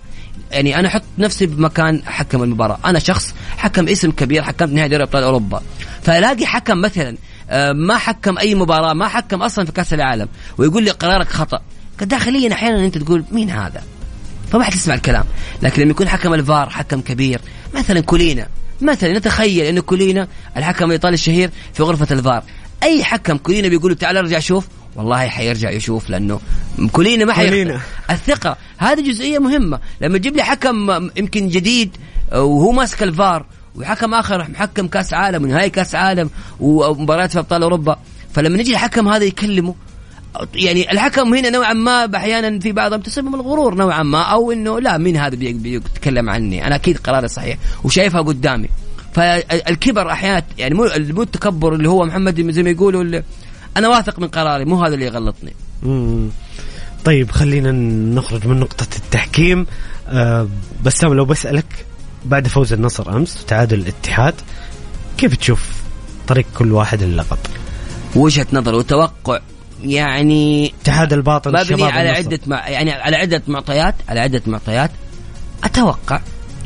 يعني أنا أحط نفسي بمكان حكم المباراة. أنا شخص حكم اسم كبير حكمت نهائي دوري أبطال أوروبا. فألاقي حكم مثلا آه، ما حكم أي مباراة ما حكم أصلا في كأس العالم ويقول لي قرارك خطأ. داخليا أحيانا أنت تقول مين هذا؟ فما حتسمع الكلام. لكن لما يكون حكم الفار حكم كبير مثلا كولينا. مثلا نتخيل انه كولينا الحكم الإيطالي الشهير في غرفة الفار. أي حكم. كولينا بيقول تعال أرجع شوف والله حيرجع يشوف لأنه كولينا ما. حيخطئ الثقة. هذه جزئية مهمة. لما تجيب لي حكم يمكن جديد وهو ماسك الفار وحكم آخر محكم كأس عالم ونهائي كأس عالم ومباريات في أبطال أوروبا. فلما نجي الحكم هذا يكلمه يعني الحكم هنا نوعا ما أحيانا في بعضهم تسبب الغرور نوعا ما أو إنه لا مين هذا بي- بيتكلم عني؟ أنا أكيد قراري صحيح وشايفها قدامي. فالكبر أحيانا يعني مو مو التكبر اللي هو محمد زي ما يقولوا أنا واثق من قراري مو هذا اللي يغلطني مم. طيب خلينا نخرج من نقطة التحكيم آه بسام لو بسألك بعد فوز النصر أمس وتعادل الاتحاد كيف تشوف طريق كل واحد للقب وجهة نظر وتوقع يعني اتحاد الباطل مبني على النصر. عدة مع يعني على عدة معطيات على عدة معطيات أتوقع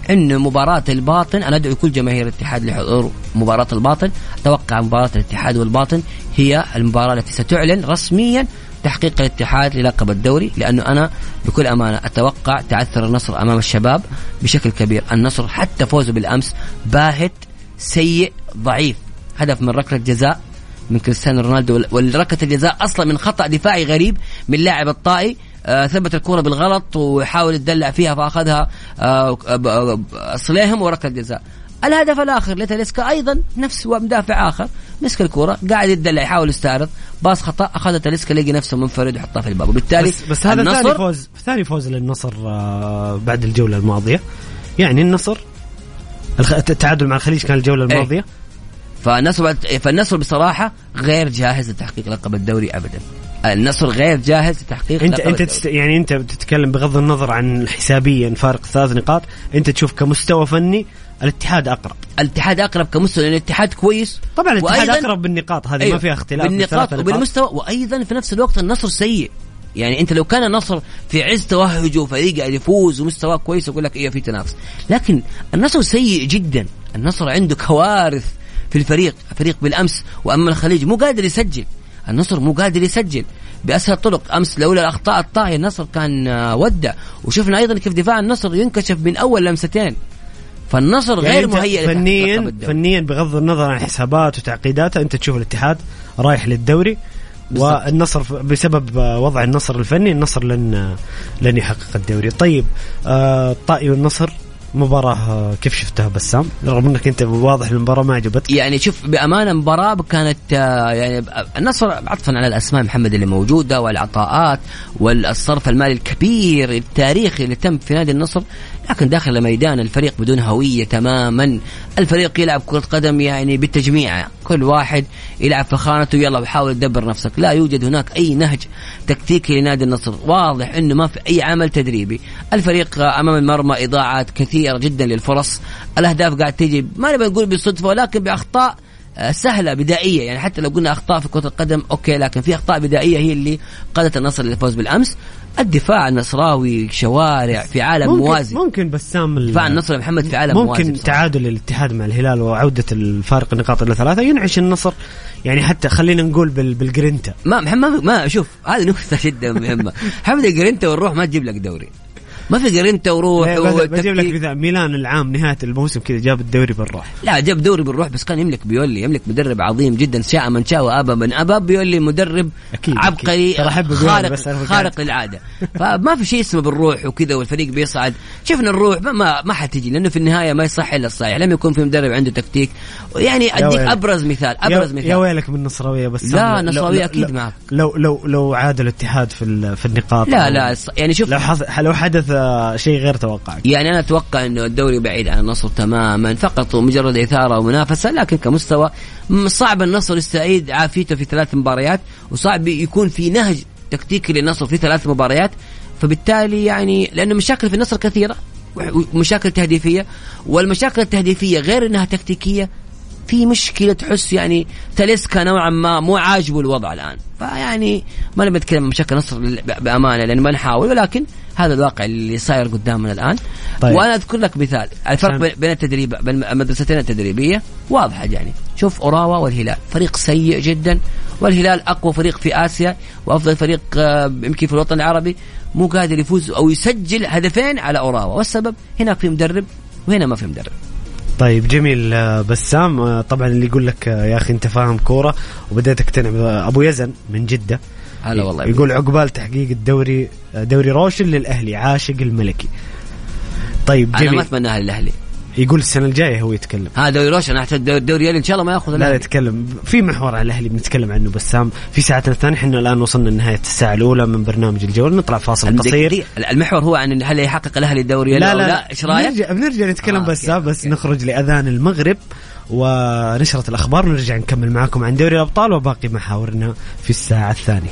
أن مباراة الباطن أنا أدعو كل جماهير الاتحاد لحضور مباراة الباطن. أتوقع مباراة الاتحاد والباطن هي المباراة التي ستعلن رسميا تحقيق الاتحاد للقب الدوري لأنه أنا بكل أمانة أتوقع تعثر النصر أمام الشباب بشكل كبير. النصر حتى فوزه بالأمس باهت سيء ضعيف. هدف من ركلة جزاء من كريستيانو رونالدو وال- والركلة الجزاء أصلا من خطأ دفاعي غريب من لاعب الطائي. آه ثبت الكرة بالغلط ويحاول يتدلع فيها فأخذها آه ب- صليهم وركله جزاء الهدف الآخر لتاليسكا أيضا نفس مدافع آخر مسك الكرة قاعد يتدلع يحاول يستعرض. باص خطأ أخذ تاليسكا لقي نفسه منفرد وحطها في الباب. وبالتالي بس, بس هذا ثاني فوز ثاني فوز للنصر آه بعد الجولة الماضية. يعني النصر. التعادل مع الخليج كان الجولة إيه. الماضية. فالنصر فالنصر بصراحة غير جاهز لتحقيق لقب الدوري ابدا. النصر غير جاهز لتحقيق انت أنت. تست... يعني أنت بتتكلم بغض النظر عن حسابيا فارق ثلاث نقاط أنت تشوف كمستوى فني الاتحاد أقرب. الاتحاد أقرب كمستوى لأن الاتحاد كويس. طبعا الاتحاد وأيضاً- أقرب بالنقاط هذه أيوة، ما فيها اختلاف بالنقاط. وبالمستوى وأيضا في نفس الوقت النصر سيء. يعني أنت لو كان النصر في عز توهجه وفريق قاعد يفوز ومستواه كويس يقول لك إيه في تنافس. لكن النصر سيء جدا. النصر عنده كوارث في الفريق فريق بالأمس واما الخليج مو قادر يسجل. النصر مو قادر يسجل. بأسهل طرق أمس لولا الاخطاء الطاغيه النصر كان آه، ودع. وشفنا أيضا كيف دفاع النصر ينكشف من أول لمستين. فالنصر يعني غير مهيئ فنيا. فنيا بغض النظر عن حسابات وتعقيداتها أنت تشوف الاتحاد رايح للدوري. بالضبط. والنصر بسبب آه، وضع النصر الفني النصر لن آه، لن يحقق الدوري. طيب آه، الطائي والنصر مباراة آه، كيف شفتها بسام؟ رغم إنك أنت واضح المباراة ما عجبتك يعني شوف بأمانة مباراة كانت آه، يعني النصر عطفا على الأسماء محمد اللي موجودة والعطاءات والصرف المالي الكبير التاريخي اللي تم في نادي النصر لكن داخل الميدان الفريق بدون هوية تماما. الفريق يلعب كرة قدم يعني بالتجميع. كل واحد يلعب في خانته يلا وحاول تدبر نفسك. لا يوجد هناك أي نهج تكتيكي لنادي النصر. واضح إنه ما في أي عمل تدريبي. الفريق أمام المرمى إضاعات كثيرة جدا للفرص. الأهداف قاعد تيجي ما نبي نقول بالصدفة ولكن بأخطاء آه، سهلة بدائية. يعني حتى لو قلنا أخطاء في كرة القدم أوكي لكن في أخطاء بدائية هي اللي قادت النصر للفوز بالأمس. الدفاع النصراوي شوارع في عالم ممكن موازي. ممكن بسام دفاع النصر محمد في عالم موازي ممكن. تعادل الاتحاد مع الهلال وعودة الفارق النقاط إلى ثلاثة. ينعش النصر. يعني حتى خلينا نقول بال- بالجرينتا. ما محمد ما شوف هذه نقطة جدا مهمة. محمد الجرينتا والروح ما تجيب لك دوري. ما في جرينتا وروح لا، بس- بجيب لك. مثال ميلان العام نهاية الموسم كذا جاب الدوري بالروح لا جاب دوري بالروح بس كان يملك بيولي يملك مدرب عظيم جدا شاء من شاء وأبى من أبى بيولي مدرب أكيد، عبقري أكيد. خارق بس خارق للعاده فما في شيء اسمه بالروح وكذا والفريق بيصعد شفنا الروح ما ما, حتجي لأنه في النهاية ما يصح إلا الصحيح لما يكون في مدرب عنده تكتيك يعني أديك. أبرز مثال أبرز يا, مثال يا ويلك من النصراوية بس لا، أكيد لو- معك. لو لو لو عاد الاتحاد في في النقاط لا لا يعني شوف لو حدث شيء غير توقع يعني أنا أتوقع إنه الدوري بعيد عن النصر تماما فقط مجرد إثارة ومنافسة لكن كمستوى صعب النصر يستعيد عافيته في ثلاث مباريات وصعب يكون في نهج تكتيكي للنصر في ثلاث مباريات فبالتالي يعني لأنه مشاكل في النصر كثيرة ومشاكل تهديفية والمشاكل التهديفية غير إنها تكتيكية في مشكلة تحس يعني تاليسكا نوعا ما مو عاجبه الوضع الآن. فيعني ما نبي نتكلم عن مشاكل النصر ب- بأمانة لأن ما نحاول ولكن هذا الواقع اللي صاير قدامنا الآن. طيب. وأنا أذكر لك مثال. الفرق عشان- بين- التدريب بين المدرستين التدريبية واضحة يعني. شوف أوراوا والهلال. فريق سيء جدا. والهلال أقوى فريق في آسيا وأفضل فريق آه، يمكن في الوطن العربي. مو قادر يفوز أو يسجل هدفين على أوراوا. والسبب هناك في مدرب وهنا ما في مدرب. طيب جميل آه، بسام. آه، طبعا اللي يقول لك يا أخي أنت فاهم كورة وبديت تقتنع ب- أبو يزن من جدة. هلا والله يقول عقبال تحقيق الدوري دوري روشن للأهلي عاشق الملكي. طيب أنا ما جميل اتمناها للأهلي. يقول السنة الجاية هو يتكلم. هذا دوري روشن احتاج الدوري إن شاء الله ما يأخذ لا يتكلم. في محور على الأهلي بنتكلم عنه بسام في ساعتنا الثانية إحنا الآن وصلنا لنهاية الساعة الأولى من برنامج الجولة. نطلع فاصل قصير. المحور هو عن هل يحقق الأهلي الدوري لا لا, لا إيش رأيك؟ بنرجع, بنرجع نتكلم آه، بس okay، بس okay. نخرج لأذان المغرب ونشرة الأخبار ونرجع نكمل معاكم عن دوري الأبطال وباقي محاورنا في الساعة الثانية.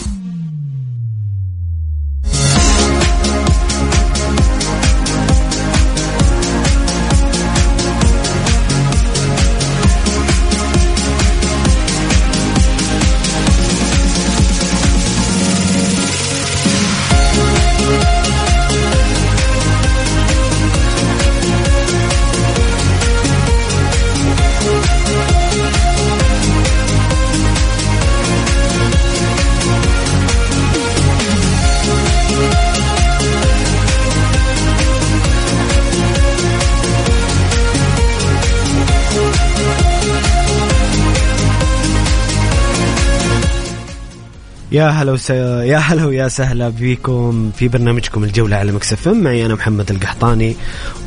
يا هلا وس... يا هلا ويا سهلا بكم في برنامجكم الجولة على مكسف معي أنا محمد القحطاني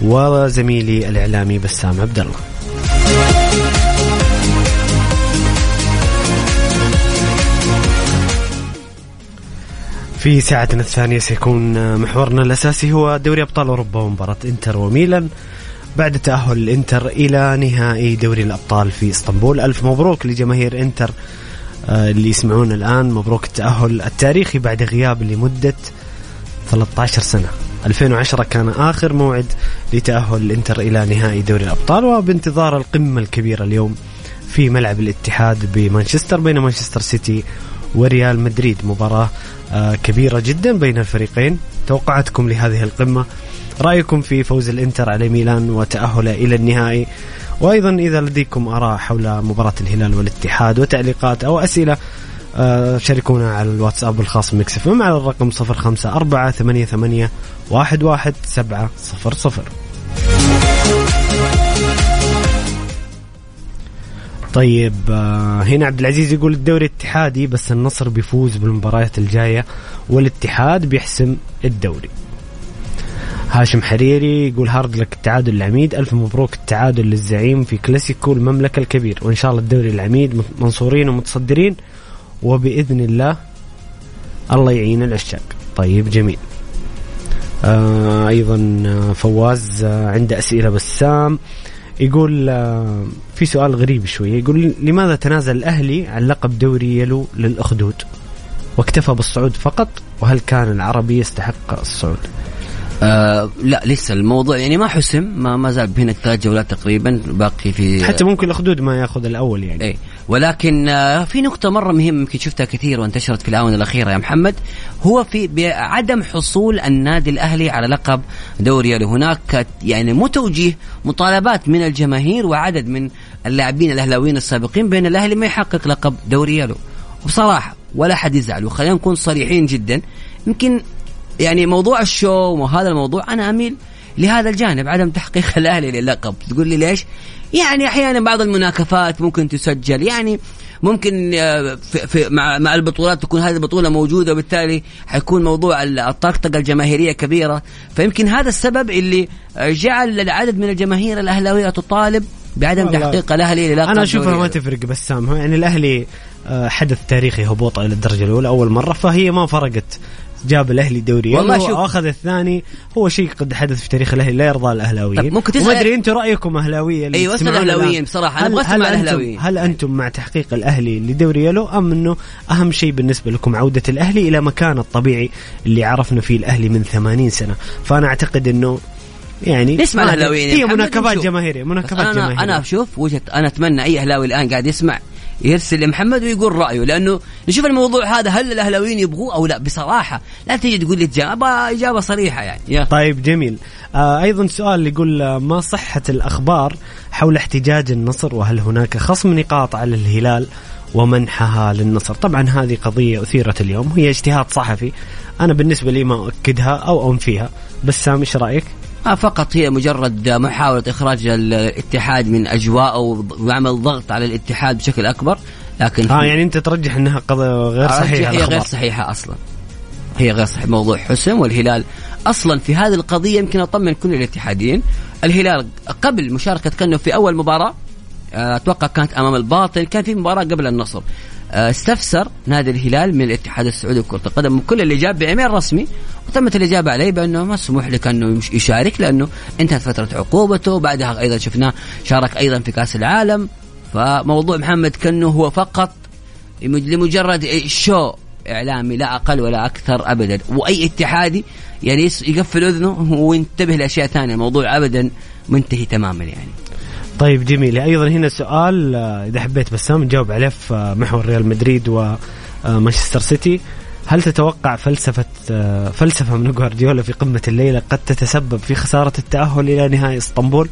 وزميلي الإعلامي بسام عبد الله. في ساعتنا الثانية سيكون محورنا الأساسي هو دوري أبطال أوروبا ومباراة إنتر وميلان. بعد تأهل الإنتر إلى نهائي دوري الأبطال في إسطنبول. ألف مبروك لجماهير إنتر اللي يسمعون الآن مبروك التأهل التاريخي بعد غياب لمدة 13 سنة. 2010 كان آخر موعد لتأهل الإنتر إلى نهائي دوري الأبطال وبانتظار القمة الكبيرة اليوم في ملعب الاتحاد بمانشستر بين مانشستر سيتي وريال مدريد. مباراة آه، كبيرة جدا بين الفريقين. توقعاتكم لهذه القمة. رأيكم في فوز الإنتر على ميلان وتأهله إلى النهائي. وأيضا إذا لديكم آراء حول مباراة الهلال والاتحاد وتعليقات أو أسئلة آه، شاركونا على الواتساب الخاص بمكس إف إم على الرقم 054 88 11 700 طيب آه، هنا عبد العزيز يقول الدوري اتحادي بس النصر بيفوز بالمباريات الجاية والاتحاد بيحسم الدوري. هاشم حريري يقول hard luck التعادل العميد. ألف مبروك التعادل للزعيم في كلاسيكو المملكة الكبير. وإن شاء الله الدوري العميد منصورين ومتصدرين. وبإذن الله الله يعين العشاق. طيب جميل. آه أيضا آه، فواز آه عنده أسئلة بسام. يقول آه في سؤال غريب شوية يقول لماذا تنازل الأهلي عن لقب دوري يلو للأخدود؟ واكتفى بالصعود فقط؟ وهل كان العربي يستحق الصعود؟ آه لا لسه الموضوع يعني ما حسم ما ما زال هنا ثلاث جولات تقريبا باقي في حتى ممكن الاخدود ما ياخذ الأول يعني. اي ولكن آه في نقطة مرة مهمة يمكن شفتها كثير وانتشرت في الآونة الأخيرة يا محمد. هو في بعدم حصول النادي الأهلي على لقب دوري هناك يعني مو توجيه مطالبات من الجماهير وعدد من اللاعبين الأهلاويين السابقين بأن الأهلي ما يحقق لقب دوري يلو وبصراحة ولا حد يزعل وخلينا نكون صريحين جدا يمكن يعني موضوع الشو وهذا الموضوع. أنا أميل لهذا الجانب عدم تحقيق الأهلي للقب. تقول لي ليش؟ يعني أحيانا بعض المناكفات ممكن تسجل. يعني ممكن آه، في, في مع, مع البطولات تكون هذه البطولة موجودة وبالتالي حيكون موضوع الطقطقه الجماهيرية كبيرة. فيمكن هذا السبب اللي جعل العدد من الجماهير الأهلاوية تطالب بعدم تحقيق الأهلي للقب. أنا أشوفها ما تفرق بسام يعني الأهلي آه، حدث تاريخي هبوط إلى الدرجة الأولى أول مرة فهي ما فرقت. جاب الأهلي دوري والله شوف آخذ الثاني هو شيء قد حدث في تاريخ الأهلي لا يرضى الأهلاويين. ممكن تسال وما أدري أنتم رأيكم أهلاوية أيوه أسأل الاهلاويين بصراحة. أنا أبغى أسمع الأهلاويين. هل أنتم مع تحقيق الأهلي لدوري يلو أم أنه أهم شيء بالنسبة لكم عودة الأهلي إلى مكانه الطبيعي اللي عرفنا فيه الأهلي من 80 سنة؟ فأنا أعتقد أنه يعني نسمع الأهلاويين. هي مناكفات جماهيرية مناكفات جماهيريه أنا أشوف وجهه أنا أتمنى أي أهلاوي الآن قاعد يسمع. يرسل لمحمد ويقول رأيه. لأنه نشوف الموضوع هذا هل الأهلاويين يبغوه أو لا؟ بصراحة لا تيجي تقول لي إجابة صريحة يعني. طيب جميل. آه أيضا سؤال يقول آه، ما صحة الأخبار حول احتجاج النصر؟ وهل هناك خصم نقاط على الهلال ومنحها للنصر؟ طبعا هذه قضية أثيرت اليوم هي اجتهاد صحفي. أنا بالنسبة لي ما أؤكدها أو أنفيها بس سامي إيش رأيك؟ آه فقط هي مجرد محاولة إخراج الاتحاد من أجواء وعمل ضغط على الاتحاد بشكل أكبر لكن آه يعني أنت ترجح أنها قضية غير صحيحة هي غير صحيحة أصلا. هي غير صحيحة. موضوع حسم والهلال. أصلا في هذه القضية يمكن أطمن كل الاتحاديين. الهلال قبل مشاركة كانه في أول مباراة آه، أتوقع كانت أمام الباطن كان في مباراة قبل النصر. استفسر نادي الهلال من الاتحاد السعودي لكرة القدم كل اللي جاب بايميل رسمي. وتمت الاجابه عليه بأنه مسموح لك أنه يشارك لأنه انتهت فترة عقوبته. بعدها أيضا شفناه شارك أيضا في كأس العالم. فموضوع محمد كنو هو فقط لمجرد شو إعلامي لا أقل ولا أكثر ابدا. وأي اتحادي يعني يقفل أذنه وينتبه لأشياء ثانية. الموضوع ابدا منتهي تماما يعني. طيب جميل. أيضا هنا سؤال آه، إذا حبيت بسام نجاوب عليه في آه، محور ريال مدريد ومانشستر سيتي. هل تتوقع فلسفة آه، فلسفة من جوارديولا في قمة الليلة قد تتسبب في خسارة التأهل إلى نهائي إسطنبول؟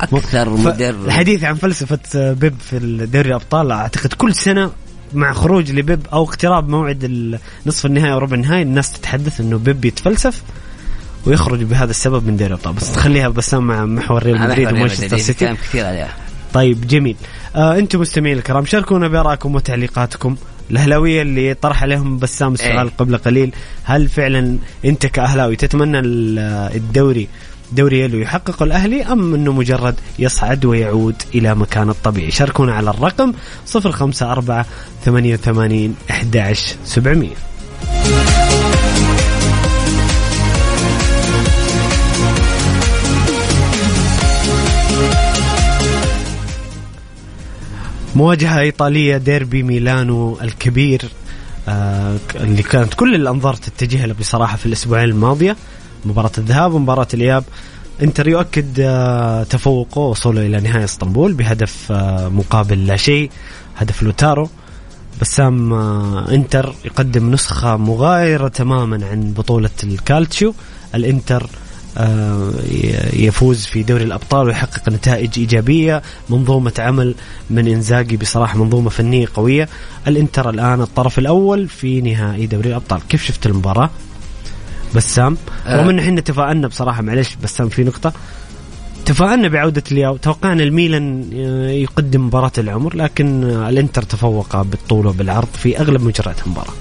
أكثر مدرب. الحديث عن فلسفة بيب في دوري الأبطال أعتقد كل سنة مع خروج لبيب أو اقتراب موعد نصف النهائي أو ربع النهائي الناس تتحدث أنه بيب يتفلسف. ويخرج بهذا السبب من دوري الابطال بس تخليها بسام مع محور ريال مدريد ومانشستر سيتي. كلام كثير عليها طيب جميل. آه أنتم مستمعين الكرام شاركونا بارائكم وتعليقاتكم. الأهلاوية اللي طرح عليهم بسام السؤال إيه؟ قبل قليل هل فعلا أنت كأهلاوي تتمنى الدوري دوري يلو يحقق الأهلي أم إنه مجرد يصعد ويعود إلى مكانه الطبيعي؟ شاركونا على الرقم 054 88 11700 مواجهة إيطالية ديربي ميلانو الكبير آه اللي كانت كل الأنظار تتجه له بصراحة في الأسبوعين الماضية. مباراة الذهاب ومباراة الإياب. إنتر يؤكد آه تفوقه وصوله إلى نهائي إسطنبول بهدف آه مقابل لا شيء هدف لوتارو. بسام إنتر يقدم نسخة مغايرة تماما عن بطولة الكالتشيو. الإنتر يفوز في دوري الأبطال ويحقق نتائج إيجابية منظومه عمل من إنزاجي بصراحة منظومه فنية قوية. الإنتر الآن الطرف الأول في نهائي دوري الأبطال. كيف شفت المباراة؟ بسام؟ رغم إن إحنا تفائلنا بصراحة معلش بسام في نقطة. تفائلنا بعودة لياو. توقعنا الميلان يقدم مباراة العمر لكن الإنتر تفوق بالطول وبالعرض في أغلب مجريات المباراة.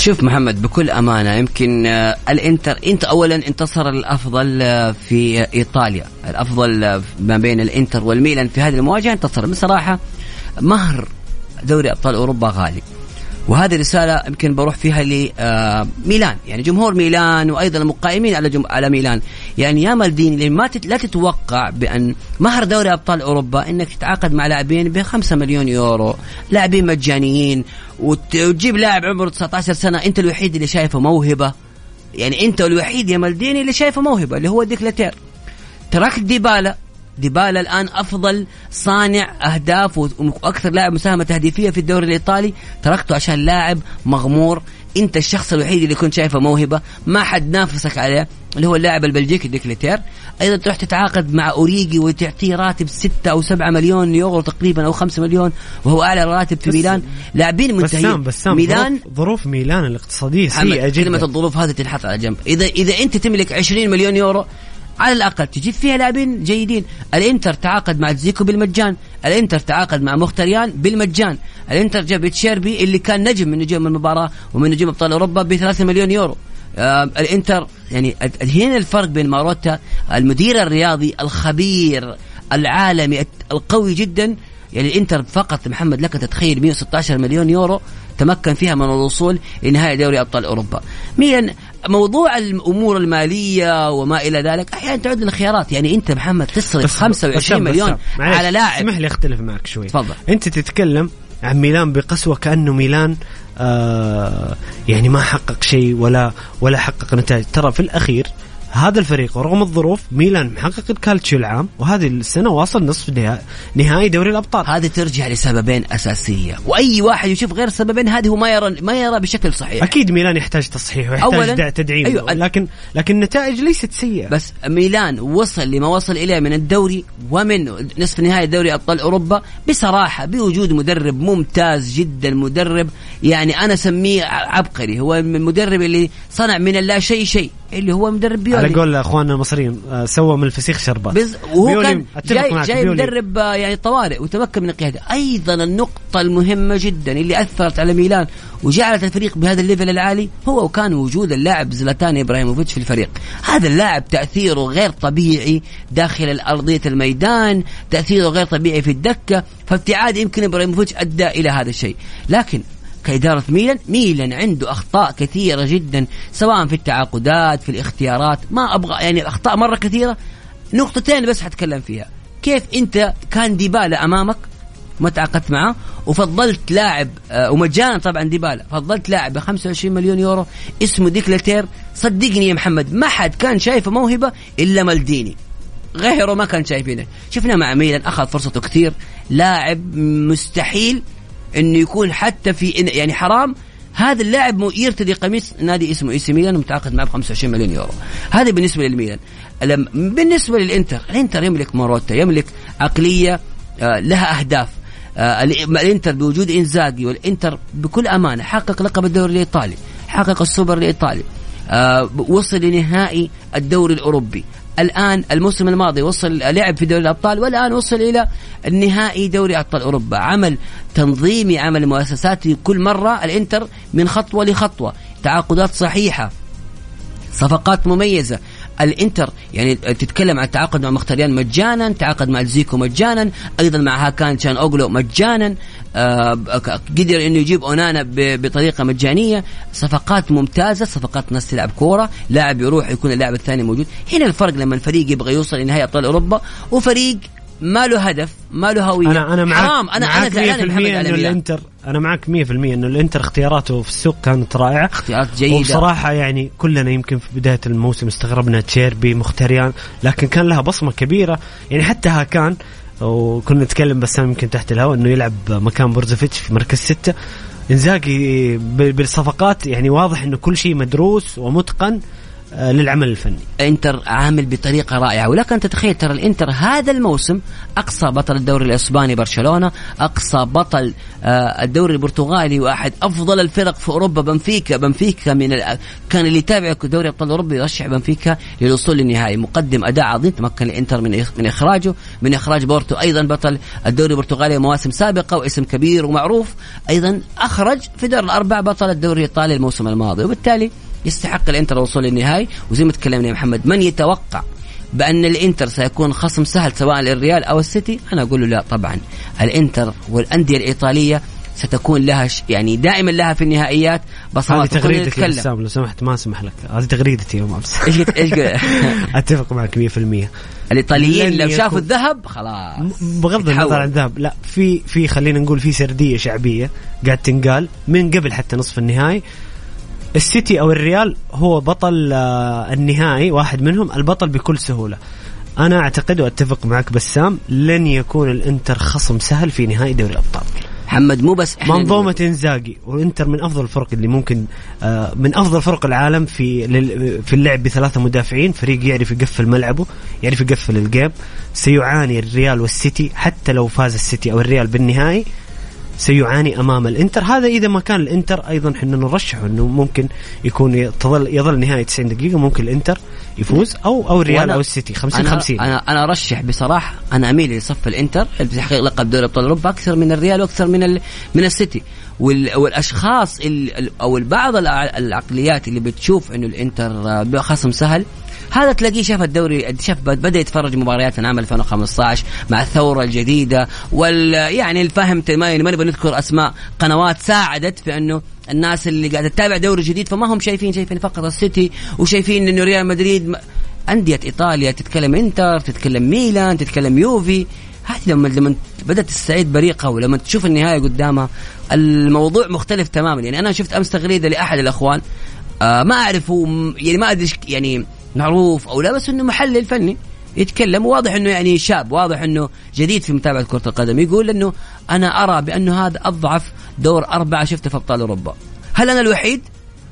شوف محمد بكل أمانة يمكن آه، الإنتر إنت اولا انتصر الأفضل آه، في إيطاليا. الأفضل آه، ما بين الإنتر والميلان في هذه المواجهة. انتصر بصراحة مهر دوري أبطال أوروبا غالي. وهذه رسالة يمكن بروح فيها لميلان يعني جمهور ميلان وأيضا المقائمين على جم... على ميلان. يعني يا مالديني ما تت... لا تتوقع بأن مهر دوري أبطال أوروبا إنك تتعاقد مع لاعبين ب 5 مليون يورو لاعبين مجانيين وت... وتجيب لاعب عمره 19 سنة أنت الوحيد اللي شايفه موهبة. يعني أنت الوحيد يا مالديني اللي شايفه موهبة اللي هو ديكلاتير. تركت ديبالا ديبالا الآن أفضل صانع أهداف وأكثر لاعب مساهمة تهديفية في الدوري الإيطالي. تركته عشان لاعب مغمور. أنت الشخص الوحيد اللي كنت شايفه موهبة. ما حد نافسك عليه اللي هو اللاعب البلجيكي دي كيتيلير أيضا تروح تتعاقد مع أوريجي وتعطيه راتب 6 أو 7 مليون يورو تقريبا أو 5 مليون وهو أعلى راتب في ميلان. لاعبين منتهين بسام بسام ميلان ظروف, ظروف ميلان الاقتصادية سيئة جدا. كلمة الظروف هذه تنحط على جنب. اذا إذا أنت تملك 20 مليون يورو على الأقل تجيب فيها لاعبين جيدين. الإنتر تعاقد مع دزيكو بالمجان. الإنتر تعاقد مع مختاريان بالمجان. الإنتر جاب أتشيربي اللي كان نجم من نجوم المباراة ومن نجوم أبطال أوروبا ب 3 مليون يورو. آه الإنتر يعني هنا الفرق بين ماروتا المدير الرياضي الخبير العالمي القوي جدا. يعني الإنتر فقط محمد لك تتخيل 116 مليون يورو تمكن فيها من الوصول لنهائي دوري أبطال أوروبا. مين موضوع الأمور المالية وما إلى ذلك أحيانا تعد الخيارات يعني أنت محمد تصرف 25 مليون على لاعب. اسمح لي أختلف معك شوي. تفضل. أنت تتكلم عن ميلان بقسوة كأنه ميلان آه يعني ما حقق شيء ولا ولا حقق نتائج. ترى في الأخير هذا الفريق ورغم الظروف ميلان محقق الكالتشيو العام وهذه السنة واصل نصف نهائي دوري الأبطال. هذه ترجع لسببين أساسية. وأي واحد يشوف غير السببين هذه هو ما يرى ما يرى بشكل صحيح. أكيد ميلان يحتاج تصحيح ويحتاج تدعيم. أيوة لكن لكن النتائج ليست سيئة. بس ميلان وصل لما وصل إليه من الدوري ومن نصف نهائي دوري أبطال أوروبا بصراحة بوجود مدرب ممتاز جدا مدرب يعني أنا أسميه عبقري. هو المدرب اللي صنع من اللا شيء شيء. اللي هو مدرب بيولي. على قول أخواننا المصريين آه، سوى من الفسيخ شربات بز... وهو كان جاي, جاي مدرب آه، يعني طوارئ وتمكن من القيادة. أيضا النقطة المهمة جدا اللي أثرت على ميلان وجعلت الفريق بهذا الليفل العالي هو وكان وجود اللاعب زلاتان إبراهيموفيتش في الفريق. هذا اللاعب تأثيره غير طبيعي داخل أرضية الميدان تأثيره غير طبيعي في الدكة فابتعاد يمكن إبراهيموفيتش أدى إلى هذا الشيء. لكن كإدارة ميلان. ميلان عنده أخطاء كثيرة جدا سواء في التعاقدات في الاختيارات. ما أبغى يعني أخطاء مرة كثيرة. نقطتين بس حتكلم فيها. كيف أنت كان ديبالا أمامك؟ ما تعاقدت معه وفضلت لاعب آه، ومجانا طبعا ديبالا. فضلت لاعب ب 25 مليون يورو اسمه دي كيتلاير صدقني يا محمد ما حد كان شايفه موهبة إلا مالديني. غيره ما كان شايفينه. شفنا مع ميلان أخذ فرصته كثير. لاعب مستحيل إنه يكون حتى في يعني حرام. هذا اللاعب يرتدي قميص نادي اسمه إي سي ميلان ومتعاقد معه ب 25 مليون يورو. هذا بالنسبة للميلان. بالنسبة للإنتر الإنتر يملك ماروتا يملك عقلية آه، لها أهداف. آه، الإنتر بوجود إنزاجي والإنتر بكل أمانة حقق لقب الدوري الإيطالي حقق السوبر الإيطالي. آه، وصل لنهائي الدوري الأوروبي. الآن الموسم الماضي وصل لعب في دوري الأبطال والآن وصل إلى النهائي دوري أبطال أوروبا. عمل تنظيمي عمل مؤسساتي كل مرة الإنتر من خطوة لخطوة. تعاقدات صحيحة صفقات مميزة الانتر يعني تتكلم عن التعاقد مع مختاريان مجانا تعاقد مع دزيكو مجانا أيضا مع هاكان شالهان اوغلو مجانا آه قدر إنه يجيب أونانا بطريقة مجانية. صفقات ممتازة صفقات ناس تلعب كورة لاعب يروح يكون اللاعب الثاني موجود. هنا الفرق لما الفريق يبغى يوصل لنهائي أبطال أوروبا وفريق ما له هدف ما له هوية. أنا أنا معك حرام أنا أنا زعلان محمد إنه الانتر أنا معك 100% إنه الإنتر اختياراته في السوق كانت رائعة. اختيارات جيدة. وبصراحة يعني كلنا يمكن في بداية الموسم استغربنا أتشيربي مختاريان لكن كان لها بصمة كبيرة. يعني حتى هاكان وكنا نتكلم بس يمكن تحت الهواء إنه يلعب مكان بروزوفيتش في مركز ستة. إنزاجي بالصفقات يعني واضح إنه كل شيء مدروس ومتقن. للعمل الفني. انتر عامل بطريقة رائعة. ولكن تتخيل ترى الإنتر هذا الموسم أقصى بطل الدوري الإسباني برشلونة أقصى بطل آه، الدوري البرتغالي واحد أفضل الفرق في أوروبا. بنفيكا بنفيكا من ال... كان اللي يتابع دوري أبطال أوروبا يرشح بنفيكا للوصول للنهائي. مقدم أداء عظيم. تمكن الإنتر من من إخراجه. من إخراج بورتو أيضا بطل الدوري البرتغالي مواسم سابقة واسم كبير ومعروف. أيضا أخرج في دور الأربع بطل الدوري الإيطالي الموسم الماضي. وبالتالي يستحق الإنتر الوصول للنهائي. وزي ما تكلمنا يا محمد من يتوقع بأن الإنتر سيكون خصم سهل سواء للريال أو السيتي؟ أنا أقول له لا طبعا. الإنتر والأندية الإيطالية ستكون لها ش... يعني دائما لها في النهائيات. بصمات هذه تغريدتك يا بسام لو سمحت ما أسمح لك. هذه تغريدتي يا امس إيش إيش أتفق معك 100% الإيطاليين لو شافوا الذهب خلاص. بغض النظر عن الذهب لا في في خلينا نقول في سردية شعبية قاعد تنقال من قبل حتى نصف النهائي. السيتي أو الريال هو بطل آه، النهائي واحد منهم البطل بكل سهولة. أنا أعتقد وأتفق معك بسام لن يكون الإنتر خصم سهل في نهائي دوري الأبطال. محمد مو بس منظومة إنزاجي والانتر من أفضل الفرق اللي ممكن آه، من أفضل فرق العالم في في اللعب بثلاثة مدافعين. فريق يعرف يقفل ملعبه يعرف يقفل ال game سيعاني الريال والسيتي حتى لو فاز السيتي أو الريال بالنهائي. سيعاني أمام الإنتر. هذا إذا ما كان الإنتر أيضا إحنا نرشحه إنه ممكن يكون يظل يظل نهايه 90 دقيقة. ممكن الإنتر يفوز أو أو الريال أو السيتي. 50 أنا 50 أنا أنا أرشح بصراحة أنا أميل لصف الإنتر اللي بتحقيق لقب دوري أبطال أوروبا أكثر من الريال وأكثر من ال من السيتي. والأشخاص أو بعض العقليات اللي بتشوف إنه الإنتر خصم سهل هذا تلاقيه شاف الدوري شاف بدأ يتفرج مباريات من عام 2015 مع الثورة الجديدة وال يعني الفهم ما نبغى نذكر أسماء قنوات ساعدت في أنه الناس اللي قاعدة تتابع دوري جديد فما هم شايفين شايفين فقط السيتي وشايفين إنه ريال مدريد أندية إيطاليا تتكلم إنتر تتكلم ميلان تتكلم يوفي. هذه لما لما بدأت تستعيد بريقها ولما تشوف النهاية قدامها الموضوع مختلف تماما. يعني أنا شفت أمس تغريدة لأحد الأخوان آه ما أعرف يعني ما أدري يعني معروف أو لا بس إنه محلل فني يتكلم. واضح إنه يعني شاب واضح إنه جديد في متابعة كرة القدم. يقول إنه أنا أرى بانه هذا أضعف دور أربعة شفته في أبطال أوروبا. هل أنا الوحيد؟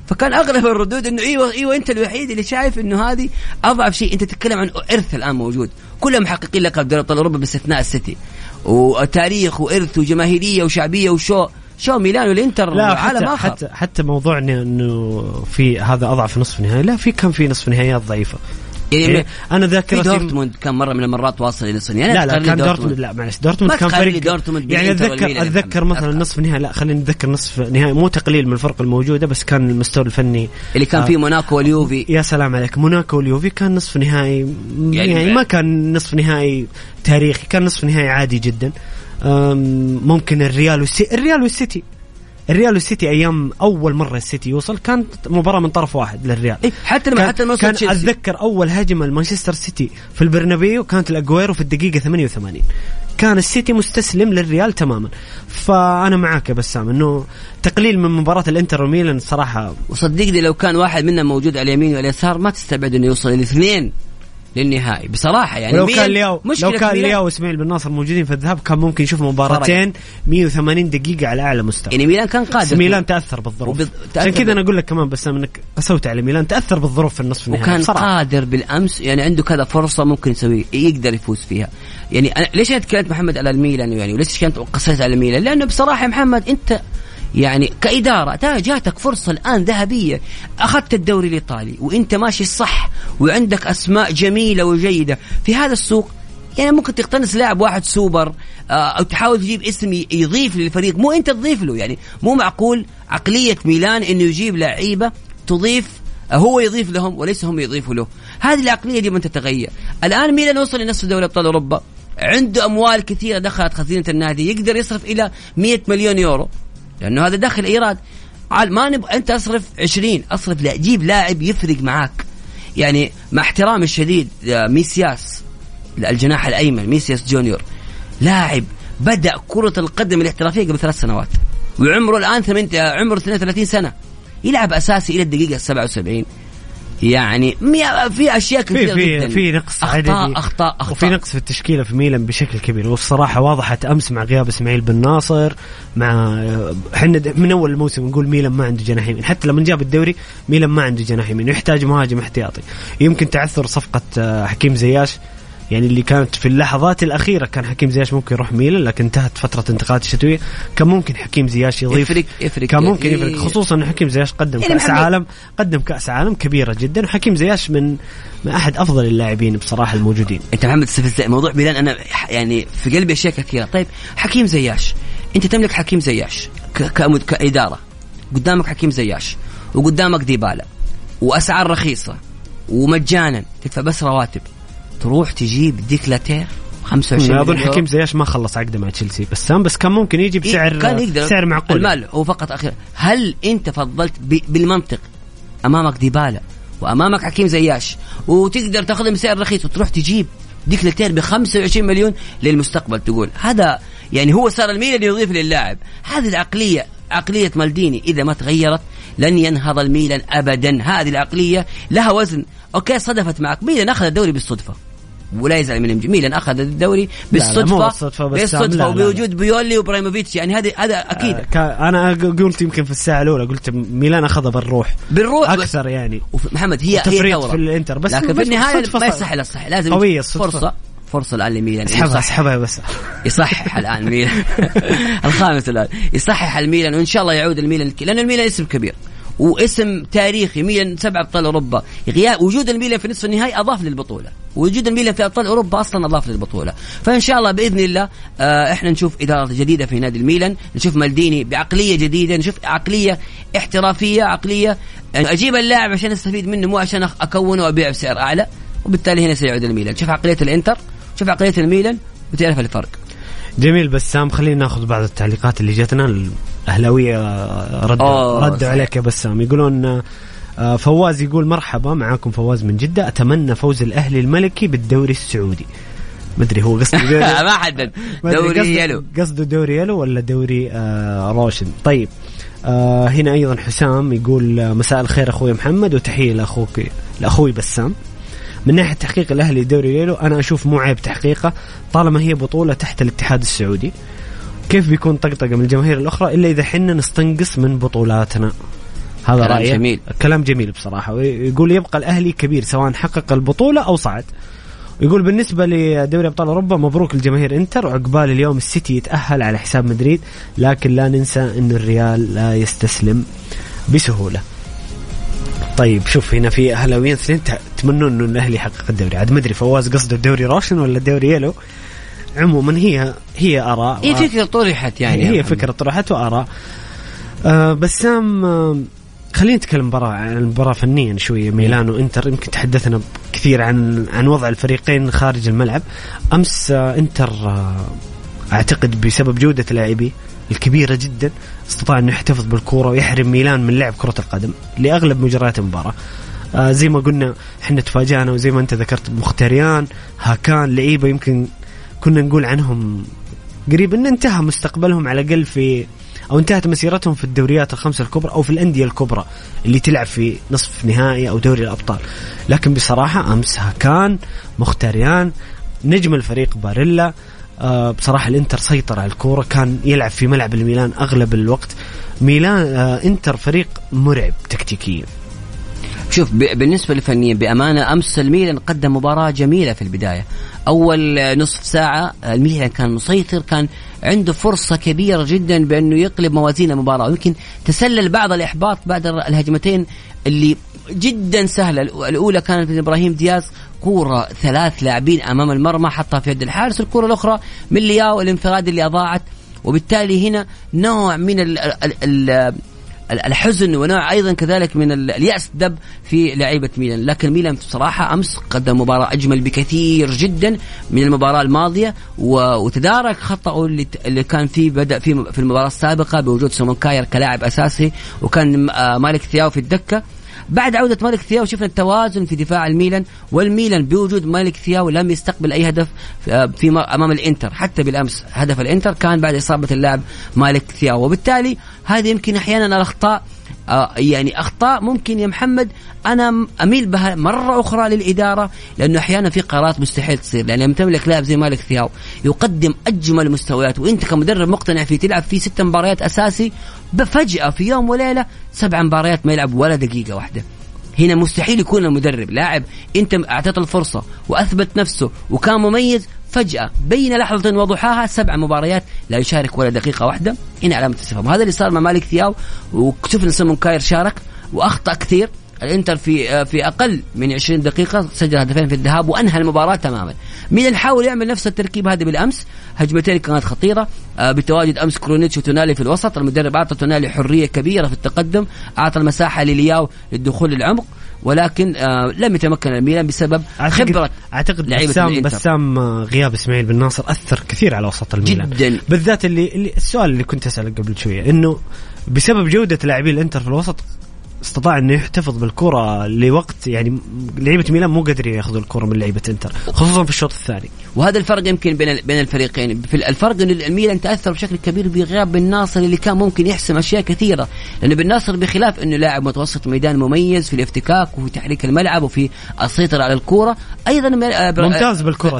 فكان أغلب الردود إنه إيوه إيوه أنت الوحيد اللي شايف إنه هذه أضعف شيء. أنت تتكلم عن إرث الآن موجود. كلهم محققين لقب دوري أبطال أوروبا باستثناء السيتي. وتاريخ وإرث وجماهيرية وشعبية وشو. شو ميلان والإنتر لا عالم حتى اخر حتى حتى موضوع انه في هذا أضعف نصف نهائي. لا في كان في نصف نهائيات ضعيفة. يعني, يعني أنا ذاكرتي دورتموند كان مرة من المرات واصل إلى نصف النهائي لا لا كان دورتموند لا معلش دورتموند كان فريق دورتموند يعني اتذكر أتذكر مثلا نصف نهائي. لا خلينا نتذكر نصف نهائي. مو تقليل من الفرق الموجودة بس كان المستوى الفني. اللي كان فيه آه موناكو واليوفي. يا سلام عليك. موناكو واليوفي كان نصف نهائي يعني, يعني ما كان نصف نهائي تاريخي كان نصف نهائي عادي جدا. ممكن الريال والسيتي الريال والسيتي. الريال والسيتي أيام أول مرة السيتي يوصل كانت مباراة من طرف واحد للريال. إيه حتى لما حتى لما كان أتذكر أول هجمة لمانشستر سيتي في البرنابيو كانت لأجويرو في الدقيقة 88 كان السيتي مستسلم للريال تماما. فأنا معاك يا بسام إنه تقليل من مباراة الإنتر وميلان صراحة وصدقني لو كان واحد منا موجود على اليمين واليسار ما تستبعد إنه يوصل الاثنين. للنهائي. بصراحة يعني لو كان لياو لو كان لياو وإسماعيل بن ناصر موجودين في الذهاب كان ممكن يشوف مباراتين 180 دقيقة على أعلى مستوى. يعني ميلان كان قادر. ميلان تأثر بالظروف. وبض... عشان كذا أنا أقول لك كمان بس انك قسوت على ميلان تأثر بالظروف في النصف النهائي. وكان صراحة. قادر بالأمس يعني عنده كذا فرصة ممكن يسوي يقدر يفوز فيها. يعني أنا ليش أنا تكلمت محمد على الميلان؟ يعني وليش كنت قصيت على الميلان؟ لأنه بصراحة محمد أنت يعني كإدارة. جاتك فرصة الآن ذهبية. أخذت الدوري الإيطالي وأنت ماشي صح وعندك أسماء جميلة وجيدة. في هذا السوق يعني ممكن تقتنص لاعب واحد سوبر آه، أو تحاول تجيب اسم يضيف للفريق. مو أنت تضيف له يعني. مو معقول عقلية ميلان إنه يجيب لعيبة تضيف آه، هو يضيف لهم وليس هم يضيفوا له. هذه العقلية دي من تتغير. الآن ميلان وصل لنصف دوري أبطال أوروبا. عنده أموال كثيرة دخلت خزينة النادي. يقدر يصرف إلى 100 مليون يورو. لأنه هذا دخل إيراد. ما نبغى أنت أصرف 20 أصرف لا جيب لاعب يفرق معاك. يعني مع احترامي الشديد ميسياس الجناح الأيمن ميسياس جونيور. لاعب بدأ كرة القدم الاحترافية قبل ثلاث سنوات. وعمره الآن ثمانية عمره 32 سنة. يلعب أساسي إلى الدقيقة 77 يعني مية- في أشياء في كثيرة في في نقص اخطاء عددي اخطاء أخطاء. وفي نقص في التشكيلة في ميلان بشكل كبير. والصراحة وضحت أمس مع غياب إسماعيل بن ناصر مع إحنا من أول الموسم نقول ميلان ما عنده جناح يمين حتى لما جاب الدوري ميلان ما عنده جناح يمين يحتاج مهاجم احتياطي. يمكن تعثر صفقة آه، حكيم زياش. يعني اللي كانت في اللحظات الأخيرة كان حكيم زياش ممكن يروح ميلان لكن انتهت فترة انتقالات الشتوية. كان ممكن حكيم زياش يضيف يفرق يفرق. كان ممكن يفرق. إيه. خصوصا إن حكيم زياش قدم يعني كأس عالم قدم كأس عالم كبيرة جدا وحكيم زياش من من أحد أفضل اللاعبين بصراحة الموجودين. أنت محمد استفزت موضوع ميلان أنا يعني في قلبي أشياء كثيرة. طيب حكيم زياش أنت تملك حكيم زياش كإدارة. قدامك حكيم زياش وقدامك ديبالا وأسعار رخيصة ومجانا تدفع بس رواتب. تروح تجيب ديكلاتير 25 اظن حكيم زياش ما خلص عقده مع تشيلسي بس بس كان ممكن يجي بسعر إيه، كان يقدر. سعر معقول. المال هو فقط اخير هل أنت فضلت بالمنطق؟ أمامك ديبالا وأمامك حكيم زياش وتقدر تاخذهم بسعر رخيص وتروح تجيب دي كيتلاير ب 25 مليون للمستقبل تقول. هذا يعني هو صار الميلان يضيف للاعب. هذه العقليه عقلية مالديني إذا ما تغيرت لن ينهض الميلان ابدا. هذه العقلية لها وزن. okay صدفت معك. ميلان أخذ الدوري بالصدفة. ولا يزعل من ميلان أخذ الدوري لا، لا، مو بالصدفة بالصدفة، بالصدفة لا، لا. وبوجود بيولي وابراهيموفيتش يعني هذه هذا أكيد. آه، أنا قلت يمكن في الساعة الأولى قلت ميلان أخذها بالروح. بالروح أكثر يعني. محمد هي هي. في الإنتر. بس لكن في النهاية ما. يصح إلا الصح لازم الصدفة. فرصه فرصة الآن لميلان. اسحبها اسحبها بس. يصحح الآن ميلان. الخامس الآن. يصحح الميلان وإن شاء الله يعود الميلان لأن الميلان اسم كبير. واسم تاريخي ميلان سبع أبطال أوروبا. غياب وجود الميلان في نصف النهائي أضاف للبطولة. وجود الميلان في أبطال أوروبا أصلا أضاف للبطولة. فإن شاء الله بإذن الله آه إحنا نشوف إدارة جديدة في نادي الميلان نشوف مالديني بعقلية جديدة نشوف عقلية احترافية عقلية يعني أجيب اللاعب عشان أستفيد منه مو عشان أكونه وأبيعه بسعر أعلى. وبالتالي هنا سيعود الميلان. شوف عقلية الإنتر. شوف عقلية الميلان وتعرف الفرق. جميل بسام خلينا ناخذ بعض التعليقات اللي جاتنا. الاهلاويه ردوا أوه، ردوا. عليك يا بسام. يقولون آه، فواز يقول مرحبا معاكم فواز من جدة. أتمنى فوز الأهلي الملكي بالدوري السعودي. مدري هو قصده دوري ما حدد دوري يلو. قصده دوري يلو ولا دوري آه روشن؟ طيب آه هنا أيضا حسام يقول آه، مساء الخير أخوي محمد وتحية لأخوك لأخوي بسام. من ناحية تحقيق الأهلي دوري يلو أنا أشوف مو عيب تحقيقه طالما هي بطولة تحت الاتحاد السعودي. كيف بيكون طقطقة من الجماهير الأخرى إلا إذا حنا نستنقص من بطولاتنا؟ هذا كلام رايي جميل. كلام جميل بصراحة. ويقول يبقى الأهلي كبير سواء حقق البطولة أو صعد. يقول بالنسبة لدوري أبطال أوروبا مبروك لجماهير إنتر وعقبال اليوم السيتي يتأهل على حساب مدريد لكن لا ننسى انه الريال لا يستسلم بسهولة. طيب شوف هنا في أهلاويين اثنين ت- تمنون انه الأهلي يحقق الدوري. عاد ما أدري فواز قصده الدوري روشن ولا الدوري يلو؟ عموما هي هي آراء هي فكرة طرحت يعني هي محمد. فكرة طرحت وآراء. آه بسام آه خلينا نتكلم مباراة عن المباراة فنيا شوية. ميلان وانتر يمكن تحدثنا كثير عن عن وضع الفريقين خارج الملعب. أمس آه إنتر آه أعتقد بسبب جودة لاعبيه الكبيرة جدا استطاع انه يحتفظ بالكورة ويحرم ميلان من لعب كرة القدم لأغلب مجريات المباراة. آه زي ما قلنا إحنا تفاجأنا وزي ما أنت ذكرت مختاريان هاكان لعيبة يمكن كنا نقول عنهم قريب إن انتهى مستقبلهم على الأقل في أو انتهت مسيرتهم في الدوريات الخمسة الكبرى أو في الأندية الكبرى اللي تلعب في نصف نهائي أو دوري الأبطال. لكن بصراحة امس هاكان مختاريان نجم الفريق باريلا. آه بصراحة الإنتر سيطر على الكورة كان يلعب في ملعب الميلان أغلب الوقت. ميلان آه إنتر فريق مرعب تكتيكيا. شوف بالنسبة لفنيا بأمانة أمس الميلان قدم مباراة جميلة في البداية. أول نصف ساعة الميلان كان مسيطر كان عنده فرصة كبيرة جدا بأنه يقلب موازين المباراة. ويمكن تسلل بعض الإحباط بعد الهجمتين اللي جدا سهلة. الأولى كانت من إبراهيم دياز كورة ثلاث لاعبين أمام المرمى حطها في يد الحارس. الكورة الأخرى من لياو الانفراد اللي أضاعت. وبالتالي هنا نوع من ال ال ال الحزن ونوع أيضا كذلك من ال- اليأس دب في لعيبة ميلان، لكن ميلان بصراحة أمس قدم مباراة أجمل بكثير جدا من المباراة الماضية وتدارك خطأه اللي كان فيه بدأ في في المباراة السابقة بوجود سيمون كاير كلاعب أساسي وكان آه، مالك ثياو في الدكة. بعد عودة مالك ثياو شفنا التوازن في دفاع الميلان والميلان بوجود مالك ثياو لم يستقبل أي هدف آه، في أمام الإنتر. حتى بالأمس هدف الإنتر كان بعد إصابة اللاعب مالك ثياو. وبالتالي هذه يمكن أحيانا الأخطاء يعني أخطاء ممكن يا محمد أنا أميل بها مرة أخرى للإدارة لأنه أحيانا في قرارات مستحيل تصير لأن لما تملك لاعب زي مالك ثياو يقدم أجمل مستويات وأنت كمدرب مقتنع فيه تلعب فيه ست مباريات أساسي فجاه في يوم وليلة سبع مباريات ما يلعب ولا دقيقة واحدة. هنا مستحيل يكون المدرب لاعب أنت اعطيته الفرصة وأثبت نفسه وكان مميز فجأة بين لحظة وضحاها سبع مباريات لا يشارك ولا دقيقة واحدة. هنا علامة استفهام هذا اللي صار مع مالك ثياو وشفنا سمون كاير شارك وأخطأ كثير. الإنتر في آه، في أقل من 20 دقيقة سجل هدفين في الذهاب وأنهى المباراة تماما. ميلان حاول يعمل نفس التركيب هذا بالأمس. هجمتين كانت خطيرة. آه، بتواجد أمس كرونيتش وتونالي في الوسط. المدرب أعطى تونالي حرية كبيرة في التقدم. أعطى المساحة للياو للدخول للعمق. ولكن آه لم يتمكن الميلان بسبب خبرة أعتقد بسام. بسام غياب إسماعيل بن ناصر أثر كثير على وسط الميلان جدا بالذات اللي, اللي السؤال اللي كنت أسأله قبل شوية إنه بسبب جودة لاعبين الإنتر في الوسط استطاع إنه يحتفظ بالكرة لوقت يعني لعيبة ميلان مو قادرين يأخذوا الكرة من لعيبة إنتر خصوصا في الشوط الثاني. وهذا الفرق يمكن بين بين الفريقين. في الفرق إن الميلان تأثر بشكل كبير بغياب بن ناصر اللي كان ممكن يحسم أشياء كثيرة. لأنه بن ناصر بخلاف إنه لاعب متوسط ميدان مميز في الافتكاك وفي تحريك الملعب وفي السيطرة على الكورة. أيضا آه، ممتاز بالكرة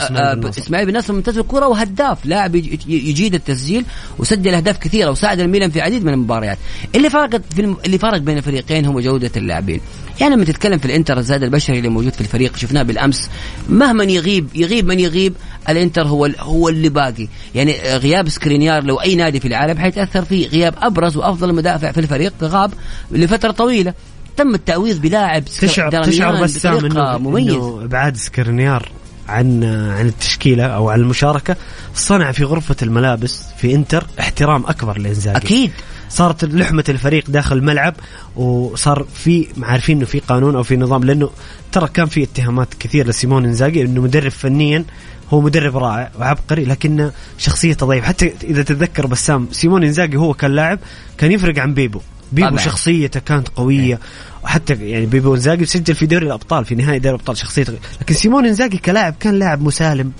إسماعيل بن ناصر. ممتاز بالكرة وهداف لاعب يجيد التسجيل وسجل أهداف كثيرة وساعد الميلان في عديد من المباريات. اللي فرق في اللي فرق بين الفريقين هم جوده اللاعبين. يعني لما تتكلم في الإنتر الزاد البشري اللي موجود في الفريق شفناه بالأمس مهما يغيب يغيب من يغيب الإنتر هو هو اللي باقي. يعني غياب سكرينيار لو أي نادي في العالم حيتأثر فيه. غياب أبرز وأفضل مدافع في الفريق غاب لفترة طويلة. تم التعويض بلاعب تشعر تشعر بسام إنه مميز إنه ابعاد سكرينيار عن عن التشكيلة أو عن المشاركة. صنع في غرفة الملابس في إنتر احترام أكبر لإنزاجي. أكيد. صارت لحمة الفريق داخل الملعب وصار في عارفين إنه في قانون أو في نظام لأنه ترى كان في اتهامات كثير لسيمون إنزاجي إنه مدرب فنيا هو مدرب رائع وعبقري لكن شخصيته ضعيف حتى إذا تتذكر بسام سيمون إنزاجي هو كان لاعب كان يفرق عن بيبو. بيبو طبعا. شخصيته كانت قوية وحتى يعني بيبو إنزاجي سجل في دوري الأبطال في نهائي دوري الأبطال شخصيته لكن سيمون إنزاجي كلاعب كان لاعب مسالم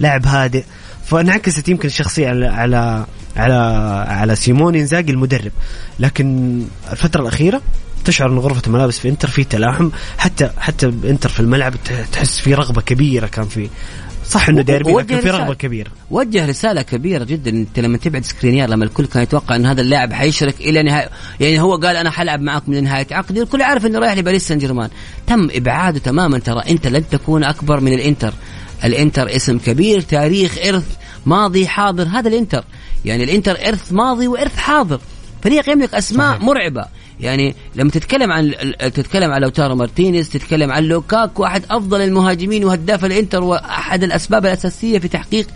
لاعب هادئ فأنعكست يمكن الشخصية على على على على سيمون إنزاجي المدرب. لكن الفترة الأخيرة تشعر إن غرفة الملابس في إنتر في تلاحم. حتى حتى إنتر في الملعب تحس في رغبة كبيرة كان في. صح إنه ديربي لكن في رغبة كبيرة. وجه رسالة كبيرة جدا أنت لما تبعد سكرينيار لما الكل كان يتوقع إن هذا اللاعب حيشارك إلى نهايه يعني هو قال أنا حلعب معاكم لنهاية عقدي الكل عارف إنه رايح لباريس سان جيرمان. تم إبعاده تماما ترى انت لن تكون أكبر من الإنتر. الإنتر اسم كبير تاريخ إرث ماضي حاضر هذا الإنتر. يعني الإنتر إرث ماضي وإرث حاضر. فريق يملك أسماء صحيح. مرعبة. يعني لما تتكلم عن تتكلم عن لوتارو مارتينيز تتكلم عن لوكاكو أحد أفضل المهاجمين وهداف الإنتر وأحد الأسباب الأساسية في تحقيق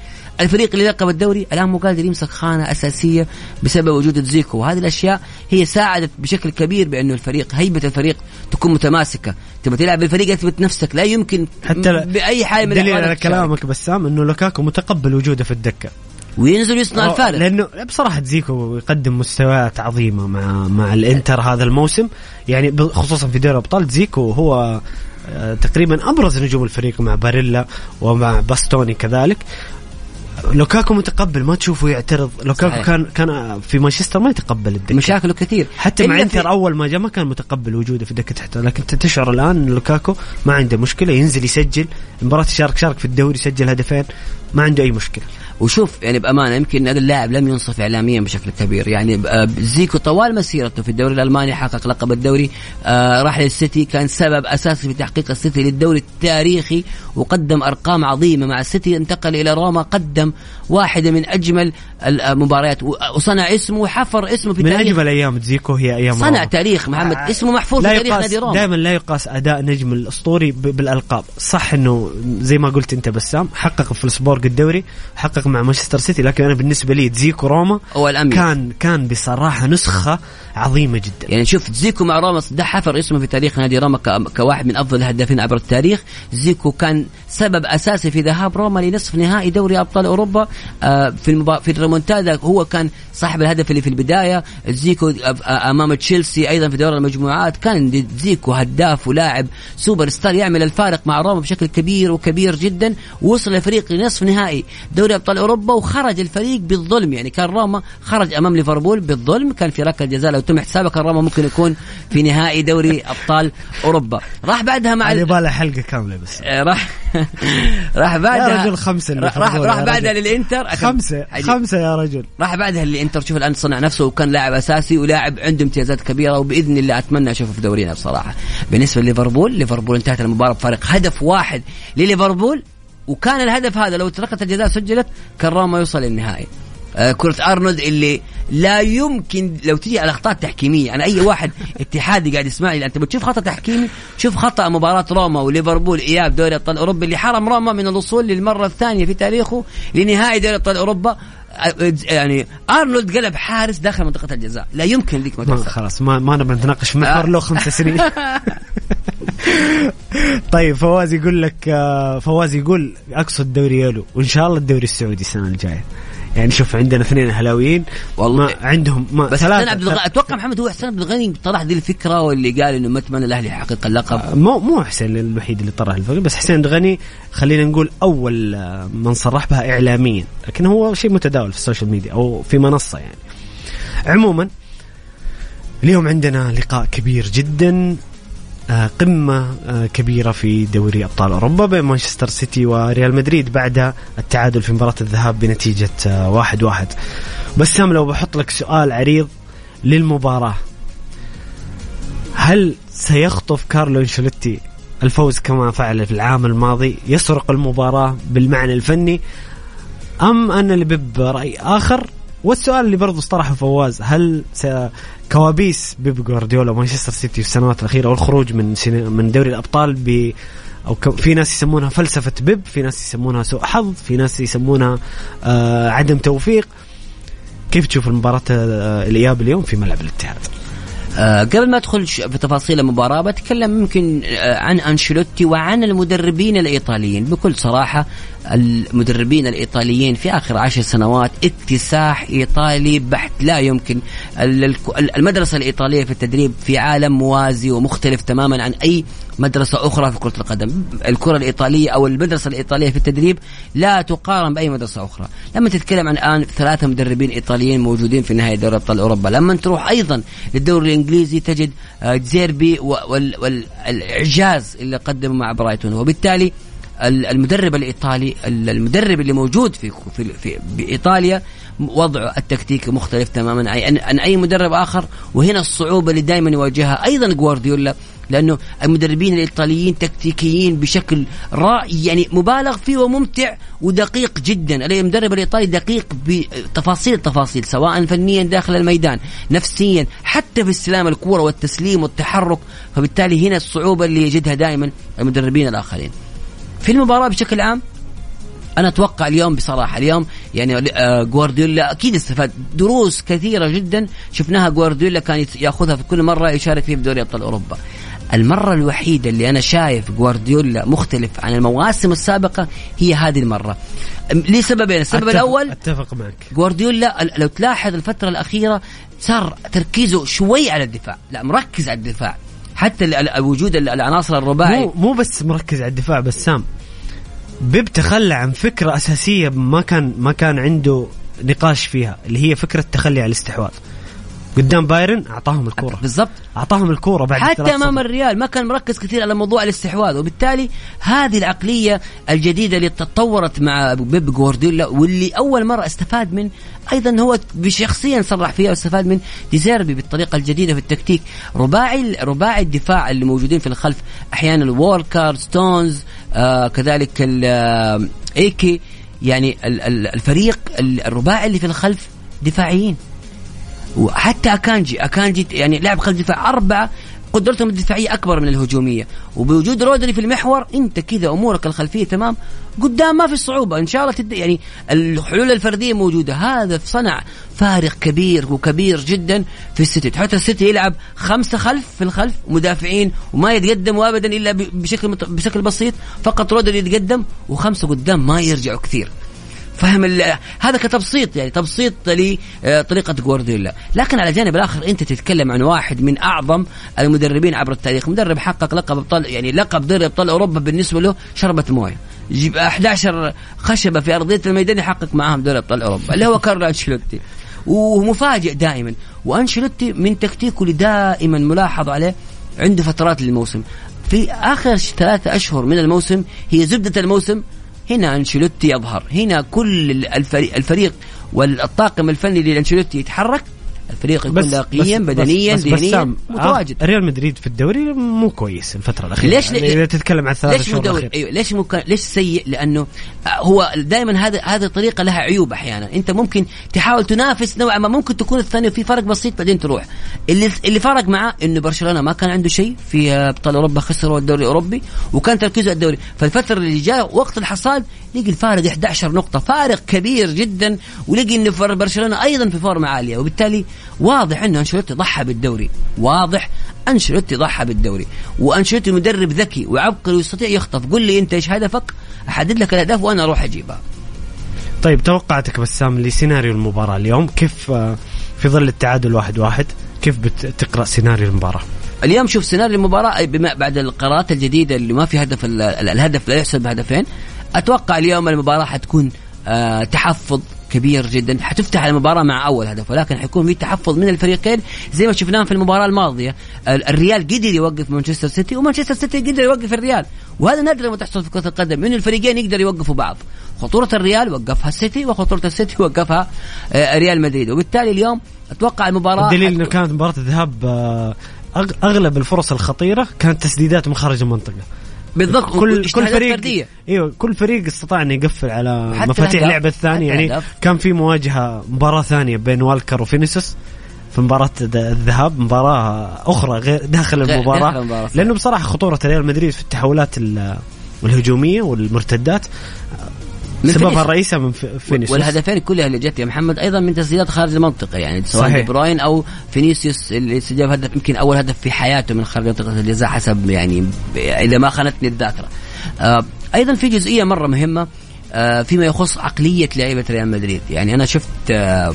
الفريق اللي لقب الدوري الآن مو قادر يمسك خانة أساسية بسبب وجود زيكو وهذه الأشياء هي ساعدت بشكل كبير بانه الفريق هيبة الفريق تكون متماسكة. تبغى تلعب بالفريق اثبت نفسك. لا يمكن حتى بأي حال من دليل على كلامك بسام إنه لوكاكو متقبل وجوده في الدكة. وينزل يصنع الفارق. لأنه بصراحة زيكو يقدم مستويات عظيمة مع مع الإنتر هذا الموسم. يعني خصوصا في دوري الأبطال زيكو هو آه، تقريبا أبرز نجوم الفريق مع باريلا ومع باستوني كذلك. لوكاكو متقبل ما تشوفه يعترض. لوكاكو صحيح. كان كان في مانشستر ما يتقبل الدكة. مشاكله كثير. حتى مع إنتر في... أول ما جاء ما كان متقبل وجوده في الدكه تحت لكن تشعر الآن ان لوكاكو ما عنده مشكلة ينزل يسجل. مباراة شارك شارك في الدوري سجل هدفين. ما عنده أي مشكلة. وشوف يعني بأمانة يمكن هذا اللاعب لم ينصف اعلاميا بشكل كبير. يعني آه، زيكو طوال مسيرته في الدوري الألماني حقق لقب الدوري آه راح للسيتي كان سبب أساسي في تحقيق السيتي للدوري التاريخي وقدم أرقام عظيمة مع السيتي انتقل إلى روما قدم واحدة من أجمل المباريات وصنع اسمه وحفر اسمه في من تاريخ أجمل أيام زيكو هي أيام صنع روما. تاريخ محمد. آه اسمه محفوظ في تاريخ نادي روما. دائما لا يقاس أداء نجم الأسطوري بالألقاب. صح إنه زي ما قلت أنت بسام حقق فولفسبورغ الدوري حقق مع مانشستر سيتي لكن أنا بالنسبة لي تزيكو روما هو. كان كان بصراحة نسخة عظيمة جدا. يعني شوف زيكو مع روما ده حفر اسمه في تاريخ نادي روما كواحد من أفضل الهدافين عبر التاريخ. زيكو كان سبب أساسي في ذهاب روما لنصف نهائي دوري أبطال أوروبا آه، في المبا... في الريمونتادا. هو كان صاحب الهدف اللي في البداية. زيكو أمام تشيلسي أيضا في دوري المجموعات. كان زيكو هداف ولاعب سوبر ستار يعمل الفارق مع روما بشكل كبير وكبير جدا. وصل الفريق لنصف نهائي دوري أبطال أوروبا وخرج الفريق بالظلم. يعني كان روما خرج أمام ليفربول بالظلم. كان في ركلة جزاء لو قلتم حسابك الروما ممكن يكون في نهائي دوري أبطال أوروبا. راح بعدها مع على بالها حلقة كاملة بس. آه، راح راح بعدها يا رجل اللي راح راح, بعدها. للإنتر. خمسة. خمسة يا رجل. راح بعدها للإنتر. شوف الآن صنع نفسه وكان لاعب أساسي ولاعب عنده امتيازات كبيرة وبإذن الله أتمنى أشوفه في دورينا بصراحة. بالنسبة لليفربول ليفربول انتهت المباراة بفارق هدف واحد لليفربول. وكان الهدف هذا لو تركت الجزاء سجلت كان روما يوصل للنهائي. كرة أرنولد اللي لا يمكن لو تيجي على أخطاء تحكيمية. أنا أي واحد اتحادي قاعد يسمعني أنت بتشوف خطأ تحكيمي شوف خطأ مباراة روما وليفربول إياب دوري أبطال أوروبا اللي حرم روما من الوصول للمرة الثانية في تاريخه لنهائي دوري أبطال أوروبا. آه، يعني أرنولد قلب حارس داخل منطقة الجزاء. لا يمكن ذيك ما تحصل خلاص ما ما نبغى نتناقش في محور آه. له خمس سنين. طيب فواز يقول لك آه، فواز يقول أقصد دوري يلو وإن شاء الله الدوري السعودي السنة الجاية. يعني شوف عندنا اثنين اهلاويين والله. ما عندهم ما بس حسين عبد الغني أتوقع محمد هو حسين عبد الغني طرح ذي الفكرة واللي قال إنه ما أتمنى الأهلي يحقق اللقب. مو مو حسين الوحيد اللي طرح الفريق بس حسين دغني خلينا نقول أول آه، من صرح بها اعلاميا لكن هو شيء متداول في ال social media أو في منصة يعني. عموما اليوم عندنا لقاء كبير جدا. آه، قمة آه، كبيرة في دوري أبطال أوروبا بين مانشستر سيتي وريال مدريد بعد التعادل في مباراة الذهاب بنتيجة آه، واحد واحد. بسام لو بحط لك سؤال عريض للمباراة هل سيخطف كارلو أنشيلوتي الفوز كما فعل في العام الماضي يسرق المباراة بالمعنى الفني أم أن لبيب رأي آخر؟ والسؤال اللي برضو حطرحه فواز هل. كوابيس بيب جوارديولا ومانشستر سيتي في السنوات الأخيرة والخروج من. من دوري الأبطال ب ك... في ناس يسمونها فلسفة بيب في ناس يسمونها سوء حظ في ناس يسمونها آه عدم توفيق كيف تشوف المباراة آه الإياب اليوم في ملعب الاتحاد؟ آه، قبل ما ادخل في تفاصيل المباراة بتكلم يمكن آه، عن أنشيلوتي وعن المدربين الإيطاليين بكل صراحة المدربين الإيطاليين في آخر عشر سنوات اكتساح إيطالي بحت لا يمكن. ال- ال- المدرسة الإيطالية في التدريب في عالم موازي ومختلف تماما عن أي مدرسة أخرى في كرة القدم. الكرة الإيطالية أو المدرسة الإيطالية في التدريب لا تقارن بأي مدرسة أخرى. لما تتكلم عن الآن ثلاثة مدربين إيطاليين موجودين في نهايه دوري أبطال أوروبا لما تروح أيضا للدوري الإنجليزي تجد آه، جزيربي والاعجاز اللي قدمه مع برايتون. وبالتالي ال- المدرب الإيطالي ال- المدرب اللي موجود في في, في بإيطاليا وضعه التكتيكي مختلف تماما. عن عن أي مدرب آخر وهنا الصعوبة اللي دائما يواجهها أيضا جوارديولا لأنه المدربين الإيطاليين تكتيكيين بشكل رائع يعني مبالغ فيه وممتع ودقيق جدا. المدرب الإيطالي دقيق بتفاصيل التفاصيل سواء فنيا داخل الميدان نفسيا حتى في استلام الكورة والتسليم والتحرك. فبالتالي هنا الصعوبة اللي يجدها دائما المدربين الآخرين. في المباراة بشكل عام؟ أنا أتوقع اليوم بصراحة اليوم يعني آه، جوارديولا أكيد استفاد. دروس كثيرة جدا شفناها جوارديولا كان يأخذها في كل مرة يشارك فيها في دوري أبطال أوروبا. المرة الوحيدة اللي أنا شايف جوارديولا مختلف عن المواسم السابقة هي هذه المرة. لسببين السبب أتفق- الأول أتفق معك. جوارديولا لو تلاحظ الفترة الأخيرة صار تركيزه شوي على الدفاع لا مركز على الدفاع. حتى وجود ال- العناصر الرباعي. مو مو بس مركز على الدفاع بسام بيب تخلى عن فكرة أساسية ما كان ما كان عنده نقاش فيها اللي هي فكرة التخلي عن الاستحواذ. قدام بايرن أعطاهم الكورة. بالضبط. أعطاهم الكورة بعد حتى أمام. الريال ما كان مركز كثير على موضوع الاستحواذ وبالتالي هذه العقلية الجديدة اللي تطورت مع بيب جوارديولا واللي أول مرة استفاد من أيضا هو بشخصيا صرح فيها واستفاد من ديزيربي بالطريقة الجديدة في التكتيك. رباعي رباعي الدفاع اللي موجودين في الخلف أحيانا ووركر ستونز آه كذلك آه، إيكي يعني ال- ال- الفريق ال- الرباعي اللي في الخلف دفاعيين. وحتى أكانجي أكانجي يعني لاعب خلف دفاع أربعة قدرتهم الدفاعية أكبر من الهجومية. وبوجود رودري في المحور أنت كذا أمورك الخلفية تمام. قدام ما في صعوبة إن شاء الله تد... يعني الحلول الفردية موجودة. هذا صنع فارق كبير وكبير جدا في السيتي. حتى السيتي يلعب خمسة خلف في الخلف مدافعين وما يتقدموا ابدا إلا بشكل. بشكل بسيط. فقط رودري يتقدم وخمسة قدام ما يرجعوا كثير. فهم هذا كتبسيط يعني تبسيط لطريقه جوارديولا لكن على الجانب الآخر أنت تتكلم عن واحد من أعظم المدربين عبر التاريخ. مدرب حقق لقب ابطال يعني لقب دوري أبطال أوروبا بالنسبة له شربة موية. يجيب 11 خشبة في أرضية الميدان يحقق معاهم دوري أبطال أوروبا. اللي هو كارلو أنشيلوتي. ومفاجئ دائما. وأنشيلوتي من تكتيكه اللي دائما ملاحظ عليه عنده فترات للموسم. في آخر ثلاثة أشهر من الموسم هي زبدة الموسم هنا أنشيلوتي يظهر. هنا كل الفريق, والطاقم الفني لأنشيلوتي يتحرك. الفريق يكون لاقيا بدنيا بس بس ذهنيا بس متواجد. ريال مدريد في الدوري مو كويس الفترة الأخيرة. ليش يعني إذا تتكلم عن ثلاث ليش مو شهور دوري الأخيرة. أيوه ليش مو كان- ليش سيء؟ لأنه آه، هو دائما هذا هذه الطريقة لها عيوب أحيانا. أنت ممكن تحاول تنافس نوعا ما ممكن تكون الثانية في فرق بسيط بعدين تروح. اللي اللي فرق معاه إنه برشلونة ما كان عنده شيء في آه، ابطال أوروبا خسروا الدوري الأوروبي وكان تركيزه الدوري. فالفترة اللي جاء وقت الحصاد لقي الفارق 11 نقطة. فارق كبير جدا ولقي انه فر- برشلونة أيضا في فورمة عالية. وبالتالي واضح إنه أنشيلوتي ضحى بالدوري. واضح أنشيلوتي ضحى بالدوري. وأنشيلوتي مدرب ذكي وعبقري ويستطيع يخطف. قل لي أنت إيش هدفك؟ أحدد لك الأهداف وأنا أروح أجيبها. طيب توقعاتك بسام لسيناريو المباراة اليوم. كيف آه، في ظل التعادل واحد واحد كيف بتقرأ سيناريو المباراة؟ اليوم شوف سيناريو المباراة بما بعد القرارات الجديدة اللي ما في هدف ال- ال- الهدف لا يحسب بهدفين أتوقع اليوم المباراة حتكون آه تحفظ كبير جدا. حتفتح المباراة مع أول هدف ولكن حيكون في تحفظ من الفريقين. زي ما شفناه في المباراة الماضية ال- الريال قدر يوقف مانشستر سيتي ومانشستر سيتي قدر يوقف الريال. وهذا نادر ما تحصل في كرة القدم انه الفريقين يقدروا يوقفوا بعض. خطورة الريال وقفها السيتي وخطورة السيتي وقفها آه ريال مدريد. وبالتالي اليوم أتوقع المباراة الدليل إنه كانت مباراة الذهاب آه، أغلب الفرص الخطيرة كانت تسديدات من خارج المنطقة. بالضبط كل كل فريق فردية. إيوه كل فريق استطاع إنه يقفل على مفاتيح. اللعبه الثانية يعني. كان في مواجهة مباراة ثانية بين والكر وفينيسيوس في مباراة الذهاب مباراة أخرى غير داخل المباراة داخل المباراة، صح. لأنه بصراحة خطورة ريال مدريد في التحولات ال- الهجومية والمرتدات سببها. الرئيسي من في- فينيسيوس والهدفين كلها اللي جت يا محمد أيضا من تسديدات خارج المنطقة يعني سواء صحيح. دي بروين أو فينيسيوس اللي سجل هدف يمكن أول هدف في حياته من خارج منطقة الجزاء حسب يعني إذا ما خانتني الذاكرة. آه أيضا في جزئية مرة مهمة آه فيما يخص عقلية لعيبة ريال مدريد يعني أنا شفت آه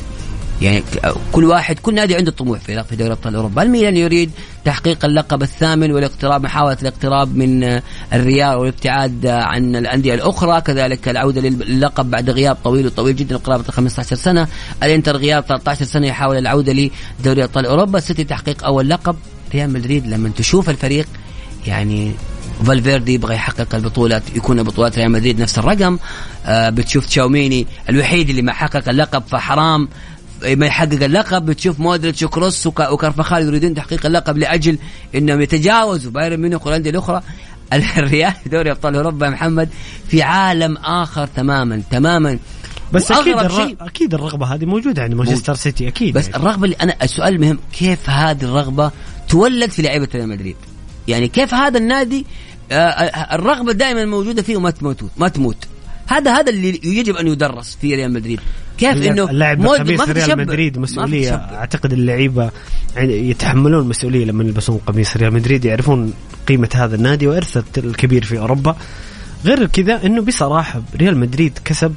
يعني كل واحد كل نادي عنده طموح في في دوري أبطال أوروبا، الميلان يريد تحقيق اللقب الثامن والاقتراب محاولة الاقتراب من آه، الريال والابتعاد آه، عن الأندية الأخرى، كذلك العودة للقب بعد غياب طويل وطويل جدا قرابه 15 سنة، الإنتر غياب 13 سنة يحاول العودة لدوري أبطال أوروبا، السيتي تحقيق أول لقب، ريال مدريد لما تشوف الفريق يعني فالفيردي يبغى يحقق البطولة يكون بطولات ريال مدريد نفس الرقم. آه بتشوف تشاوميني الوحيد اللي ما حقق اللقب فحرام. ما يحقق اللقب. بتشوف مودريتش وكروس وك- وكارفخال يريدون تحقيق اللقب لأجل إنهم يتجاوزوا بايرن ميونخ والأندية الأخرى. الريال في دوري أبطال أوروبا يا محمد في عالم آخر تماما تماما. بس أكيد وأغرب الر... شيء- أكيد الرغبة هذه موجودة عند مانشستر سيتي أكيد بس يعني. الرغبة اللي أنا السؤال المهم كيف هذه الرغبة تولد في لعيبة ريال مدريد؟ يعني كيف هذا النادي آه، آه، الرغبة دائما موجودة فيه وما تموت ما تموت. هذا هذا اللي يجب أن يدرس في ريال مدريد كيف إنه اللاعب ما في ريال. مدريد مسؤولية. أعتقد اللعيبة يعني يتحملون مسؤولية لما يلبسون قميص ريال مدريد يعرفون قيمة هذا النادي وارثه الكبير في أوروبا غير كذا إنه بصراحة ريال مدريد كسب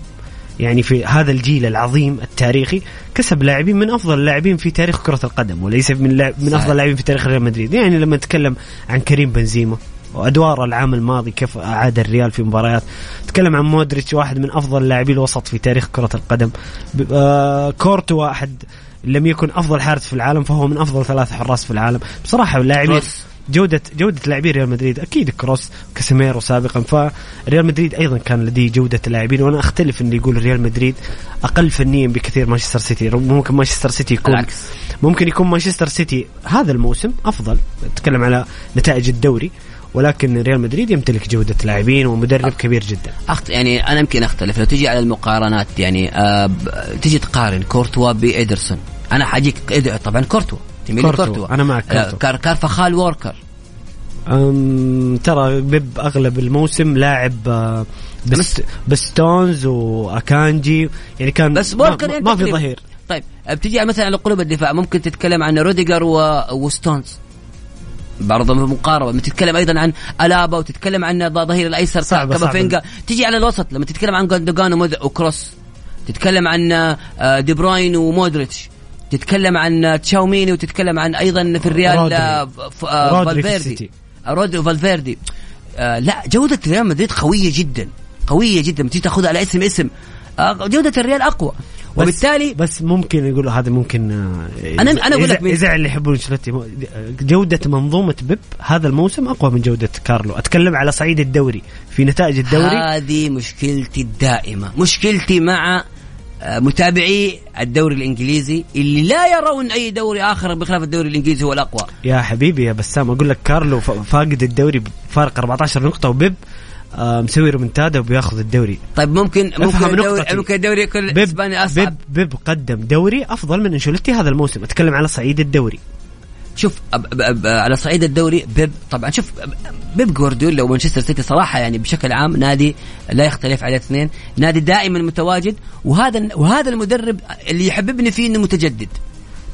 يعني في هذا الجيل العظيم التاريخي كسب لاعبين من أفضل اللاعبين في تاريخ كرة القدم وليس من من. أفضل اللاعبين في تاريخ ريال مدريد يعني لما نتكلم عن كريم بنزيما وادوار العام الماضي كيف أعاد الريال في مباريات. تكلم عن مودريتش واحد من أفضل لاعبي الوسط في تاريخ كرة القدم. آه كورتوا واحد لم يكن أفضل حارس في العالم فهو من أفضل ثلاث حراس في العالم. بصراحة اللاعبين. جودة جودة لاعبي ريال مدريد أكيد كروس كاسيميرو سابقا. فريال مدريد أيضا كان لديه جودة لاعبين وأنا أختلف إن يقول ريال مدريد أقل فنيا بكثير مانشستر سيتي. ممكن مانشستر سيتي يكون بالعكس. ممكن يكون مانشستر سيتي هذا الموسم أفضل. أتكلم على نتائج الدوري. ولكن ريال مدريد يمتلك جودة لاعبين ومدرب كبير جدا. أخت... يعني أنا يمكن أختلف. لو تجي على المقارنات يعني آه ب... تجي تقارن كورتوا بإيدرسون. أنا حأجيك طبعا كورتوا. تميل كورتوا. أنا معك آه، كورتوا. كار... كارفخال ووركر. أم ترى بيب أغلب الموسم لاعب آه، بس بس- بستونز وأكانجي. يعني كان بس ما, ووركر يعني ما في. ظهير. طيب بتجي مثلا على قلوب الدفاع ممكن تتكلم عن روديجر و... وستونز. برضه مقاربه بتتكلم أيضا عن ألابا وتتكلم عن ظهير الأيسر صعبة- كامافينجا تيجي على الوسط. لما تتكلم عن جوندوجان وكروس تتكلم عن آه، دي بروين ومودريتش تتكلم عن تشاوميني وتتكلم عن أيضا في الريال رودري. آه، آه، رودري فالفيردي. رودري وفالفيردي آه، لا جودة ريال مدريد قوية جدا. قوية جدا. بتيجي تاخذها على اسم اسم آه، جودة الريال أقوى. وبالتالي بس ممكن يقولوا هذا ممكن آه، أنا- أنا أقول لك إذا اللي يحبون انشيلوتي مو- جودة منظومة بيب هذا الموسم أقوى من جودة كارلو. أتكلم على صعيد الدوري. في نتائج الدوري هذه مشكلتي الدائمة. مشكلتي مع آه، متابعي الدوري الإنجليزي اللي لا يرون أي دوري آخر بخلاف الدوري الإنجليزي هو الأقوى. يا حبيبي يا بسام أقول لك كارلو فاقد الدوري بفارق 14 نقطة وبيب مسوي ريمونتادا وبياخذ الدوري. طيب ممكن ممكن الدوري. ممكن الدوري يكون بيب اسباني أصعب. بيب بيب قدم دوري أفضل من أنشيلوتي هذا الموسم. أتكلم على صعيد الدوري. شوف أب أب أب على صعيد الدوري بيب طبعا شوف بيب جوارديولا ومانشستر سيتي صراحة يعني بشكل عام نادي لا يختلف عليه اثنين. نادي دائما متواجد وهذا وهذا المدرب اللي يحببني فيه إنه متجدد.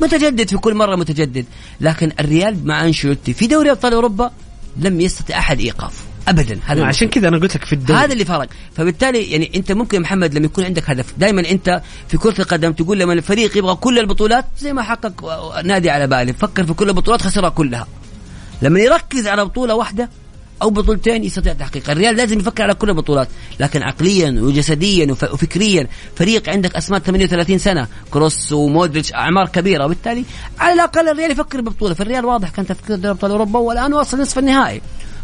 متجدد في كل مرة متجدد. لكن الريال مع أنشيلوتي في دوري أبطال أوروبا لم يستطع أحد إيقافه. ابدا. هذا عشان كذا أنا قلت لك في الدوري هذا اللي فرق فبالتالي يعني أنت ممكن يا محمد لما يكون عندك هدف دائما أنت في كرة القدم تقول لما الفريق يبغى كل البطولات زي ما حقق نادي على بالي فكر في كل البطولات خسرها كلها. لما يركز على بطولة واحدة أو بطولتين يستطيع تحقيقها الريال لازم يفكر على كل البطولات لكن عقليا وجسديا وف- وفكريا. فريق عندك أسماء 38 سنة كروس ومودريتش أعمار كبيرة. وبالتالي على الأقل الريال يفكر ببطولة. فالريال واضح كان تفكير دوري أبطال أوروبا والآن واصل نصف النهائي.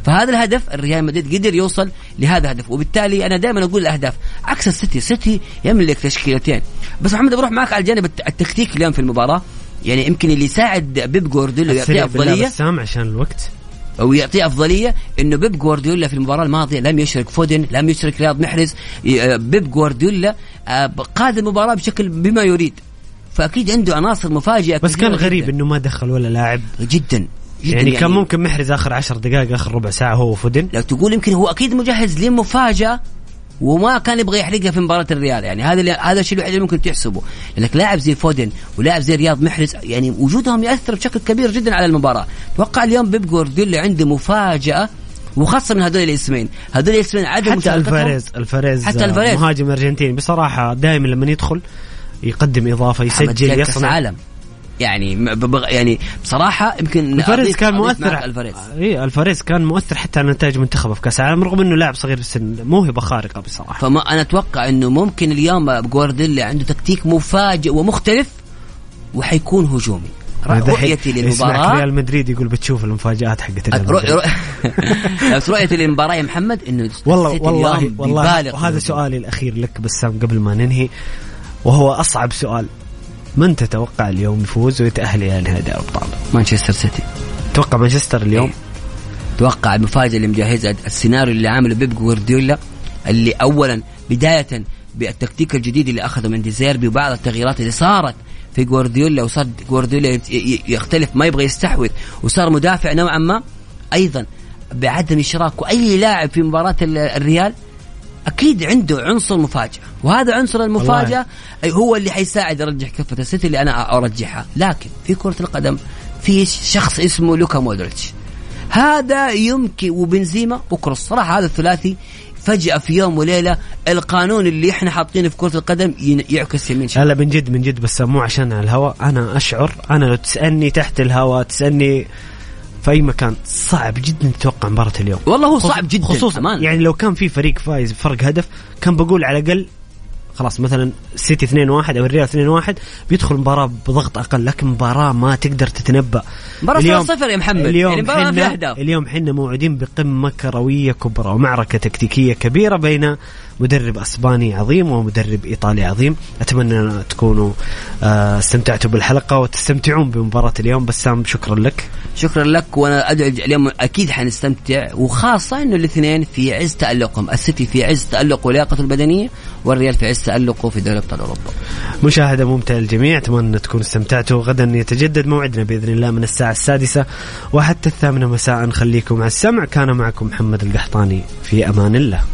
فهذا الهدف الريال مدريد قدر يوصل لهذا الهدف. وبالتالي أنا دائما أقول الأهداف. عكس السيتي السيتي يملك تشكيلتين. بس محمد بروح معك على الجانب الت- التكتيكي اليوم في المباراة. يعني يمكن اللي يساعد بيب جوارديولا يعطيه أفضلية. بسام عشان الوقت. ويعطيه أفضلية إنه بيب جوارديولا في المباراة الماضية لم يشرك فودن لم يشرك رياض محرز. آه، بيب جوارديولا آه، قاد المباراة بشكل بما يريد. فأكيد عنده عناصر مفاجئة بس كان غريب جداً. إنه ما دخل ولا لاعب. جدا. يعني, كان ممكن محرز آخر عشر دقائق آخر ربع ساعة هو وفودن. لو تقول يمكن هو أكيد مجهز لمفاجأة وما كان يبغى يحرقها في مباراة الريال. يعني هذا هذا الشيء الوحيد اللي ممكن تحسبه. لأنك لاعب زي فودن ولاعب زي رياض محرز يعني وجودهم يأثر بشكل كبير جدا على المباراة. أتوقع اليوم بيب جوارديولا عنده مفاجأة وخاصة من هذول الاسمين. هذول الاسمين عدم حتى الفاريز الفاريز حتى الفاريز. مهاجم أرجنتيني. بصراحة دائما لما يدخل يقدم إضافة يسجل يصنع. عالم يعني ببغ يعني بصراحة يمكن الفاريز كان مؤثر. الفاريز اي الفاريز كان مؤثر حتى على نتائج منتخبه في كأس العالم رغم إنه لاعب صغير السن موهبه خارقه بصراحه فما أنا أتوقع إنه ممكن اليوم جوارديولا عنده تكتيك مفاجئ ومختلف وحيكون هجومي. رؤيتي يسمعك للمباراه ريال مدريد يقول بتشوف المفاجآت حقت ريال مدريد. بس رؤيتي للمباراة يا محمد إنه والله والله والله وهذا في سؤالي الأخير لك بسام قبل ما ننهي وهو أصعب سؤال. من تتوقع اليوم يفوز ويتأهل إلى نهائي دوري الأبطال؟ مانشستر سيتي تتوقع مانشستر اليوم؟ إيه. أتوقع المفاجأة اللي مجهزها السيناريو اللي عامله بيب جوارديولا اللي اولا بداية بالتكتيك الجديد اللي أخذه من ديزيربي وبعض التغييرات اللي صارت في جوارديولا وصار جوارديولا يختلف ما يبغى يستحوذ وصار مدافع نوعا ما أيضا بعدم إشراك اي لاعب في مباراة ال- الريال أكيد عنده عنصر مفاجأة. وهذا عنصر المفاجأة هو اللي حيساعد يرجح كفة السيتي اللي أنا أرجحها. لكن في كرة القدم في شخص اسمه لوكا مودريتش. هذا يمكن وبنزيما وكروس صراحة هذا الثلاثي فجأة في يوم وليلة القانون اللي إحنا حاطينه في كرة القدم يعكس يمين شمال لا من جد من جد بس مو عشان على الهواء. أنا أشعر أنا لو تسألني تحت الهواء تسألني في اي مكان صعب جدا تتوقع مباراة اليوم والله هو صعب جدا خصوصا. يعني لو كان في فريق فايز بفرق هدف كان بقول على الأقل خلاص مثلا سيتي 2 1 أو الريال 2 1 بيدخل مباراة بضغط أقل لكن مباراة ما تقدر تتنبأ مباراة اليوم- 0-0 يا محمد. اليوم يعني مباراة فيها أهداف. حنا اليوم حنا موعودين بقمة كروية كبرى ومعركة تكتيكية كبيرة بين مدرب أسباني عظيم ومدرب إيطالي عظيم. أتمنى أن تكونوا آه، استمتعتوا بالحلقة وتستمتعون بمباراة اليوم. بسام شكرا لك. شكرا لك وأنا ادعو اليوم أكيد حنستمتع وخاصة إنه الاثنين في عز تألقهم، السيتي في عز تالقه ولياقته البدنية والريال في عز تألقه في دوري أبطال أوروبا. مشاهدة ممتعة للجميع أتمنى أن تكونوا استمتعتوا. غدا يتجدد موعدنا بإذن الله من الساعة السادسة وحتى الثامنة مساء. خليكم مع السمع. كان معكم محمد القحطاني. في أمان الله.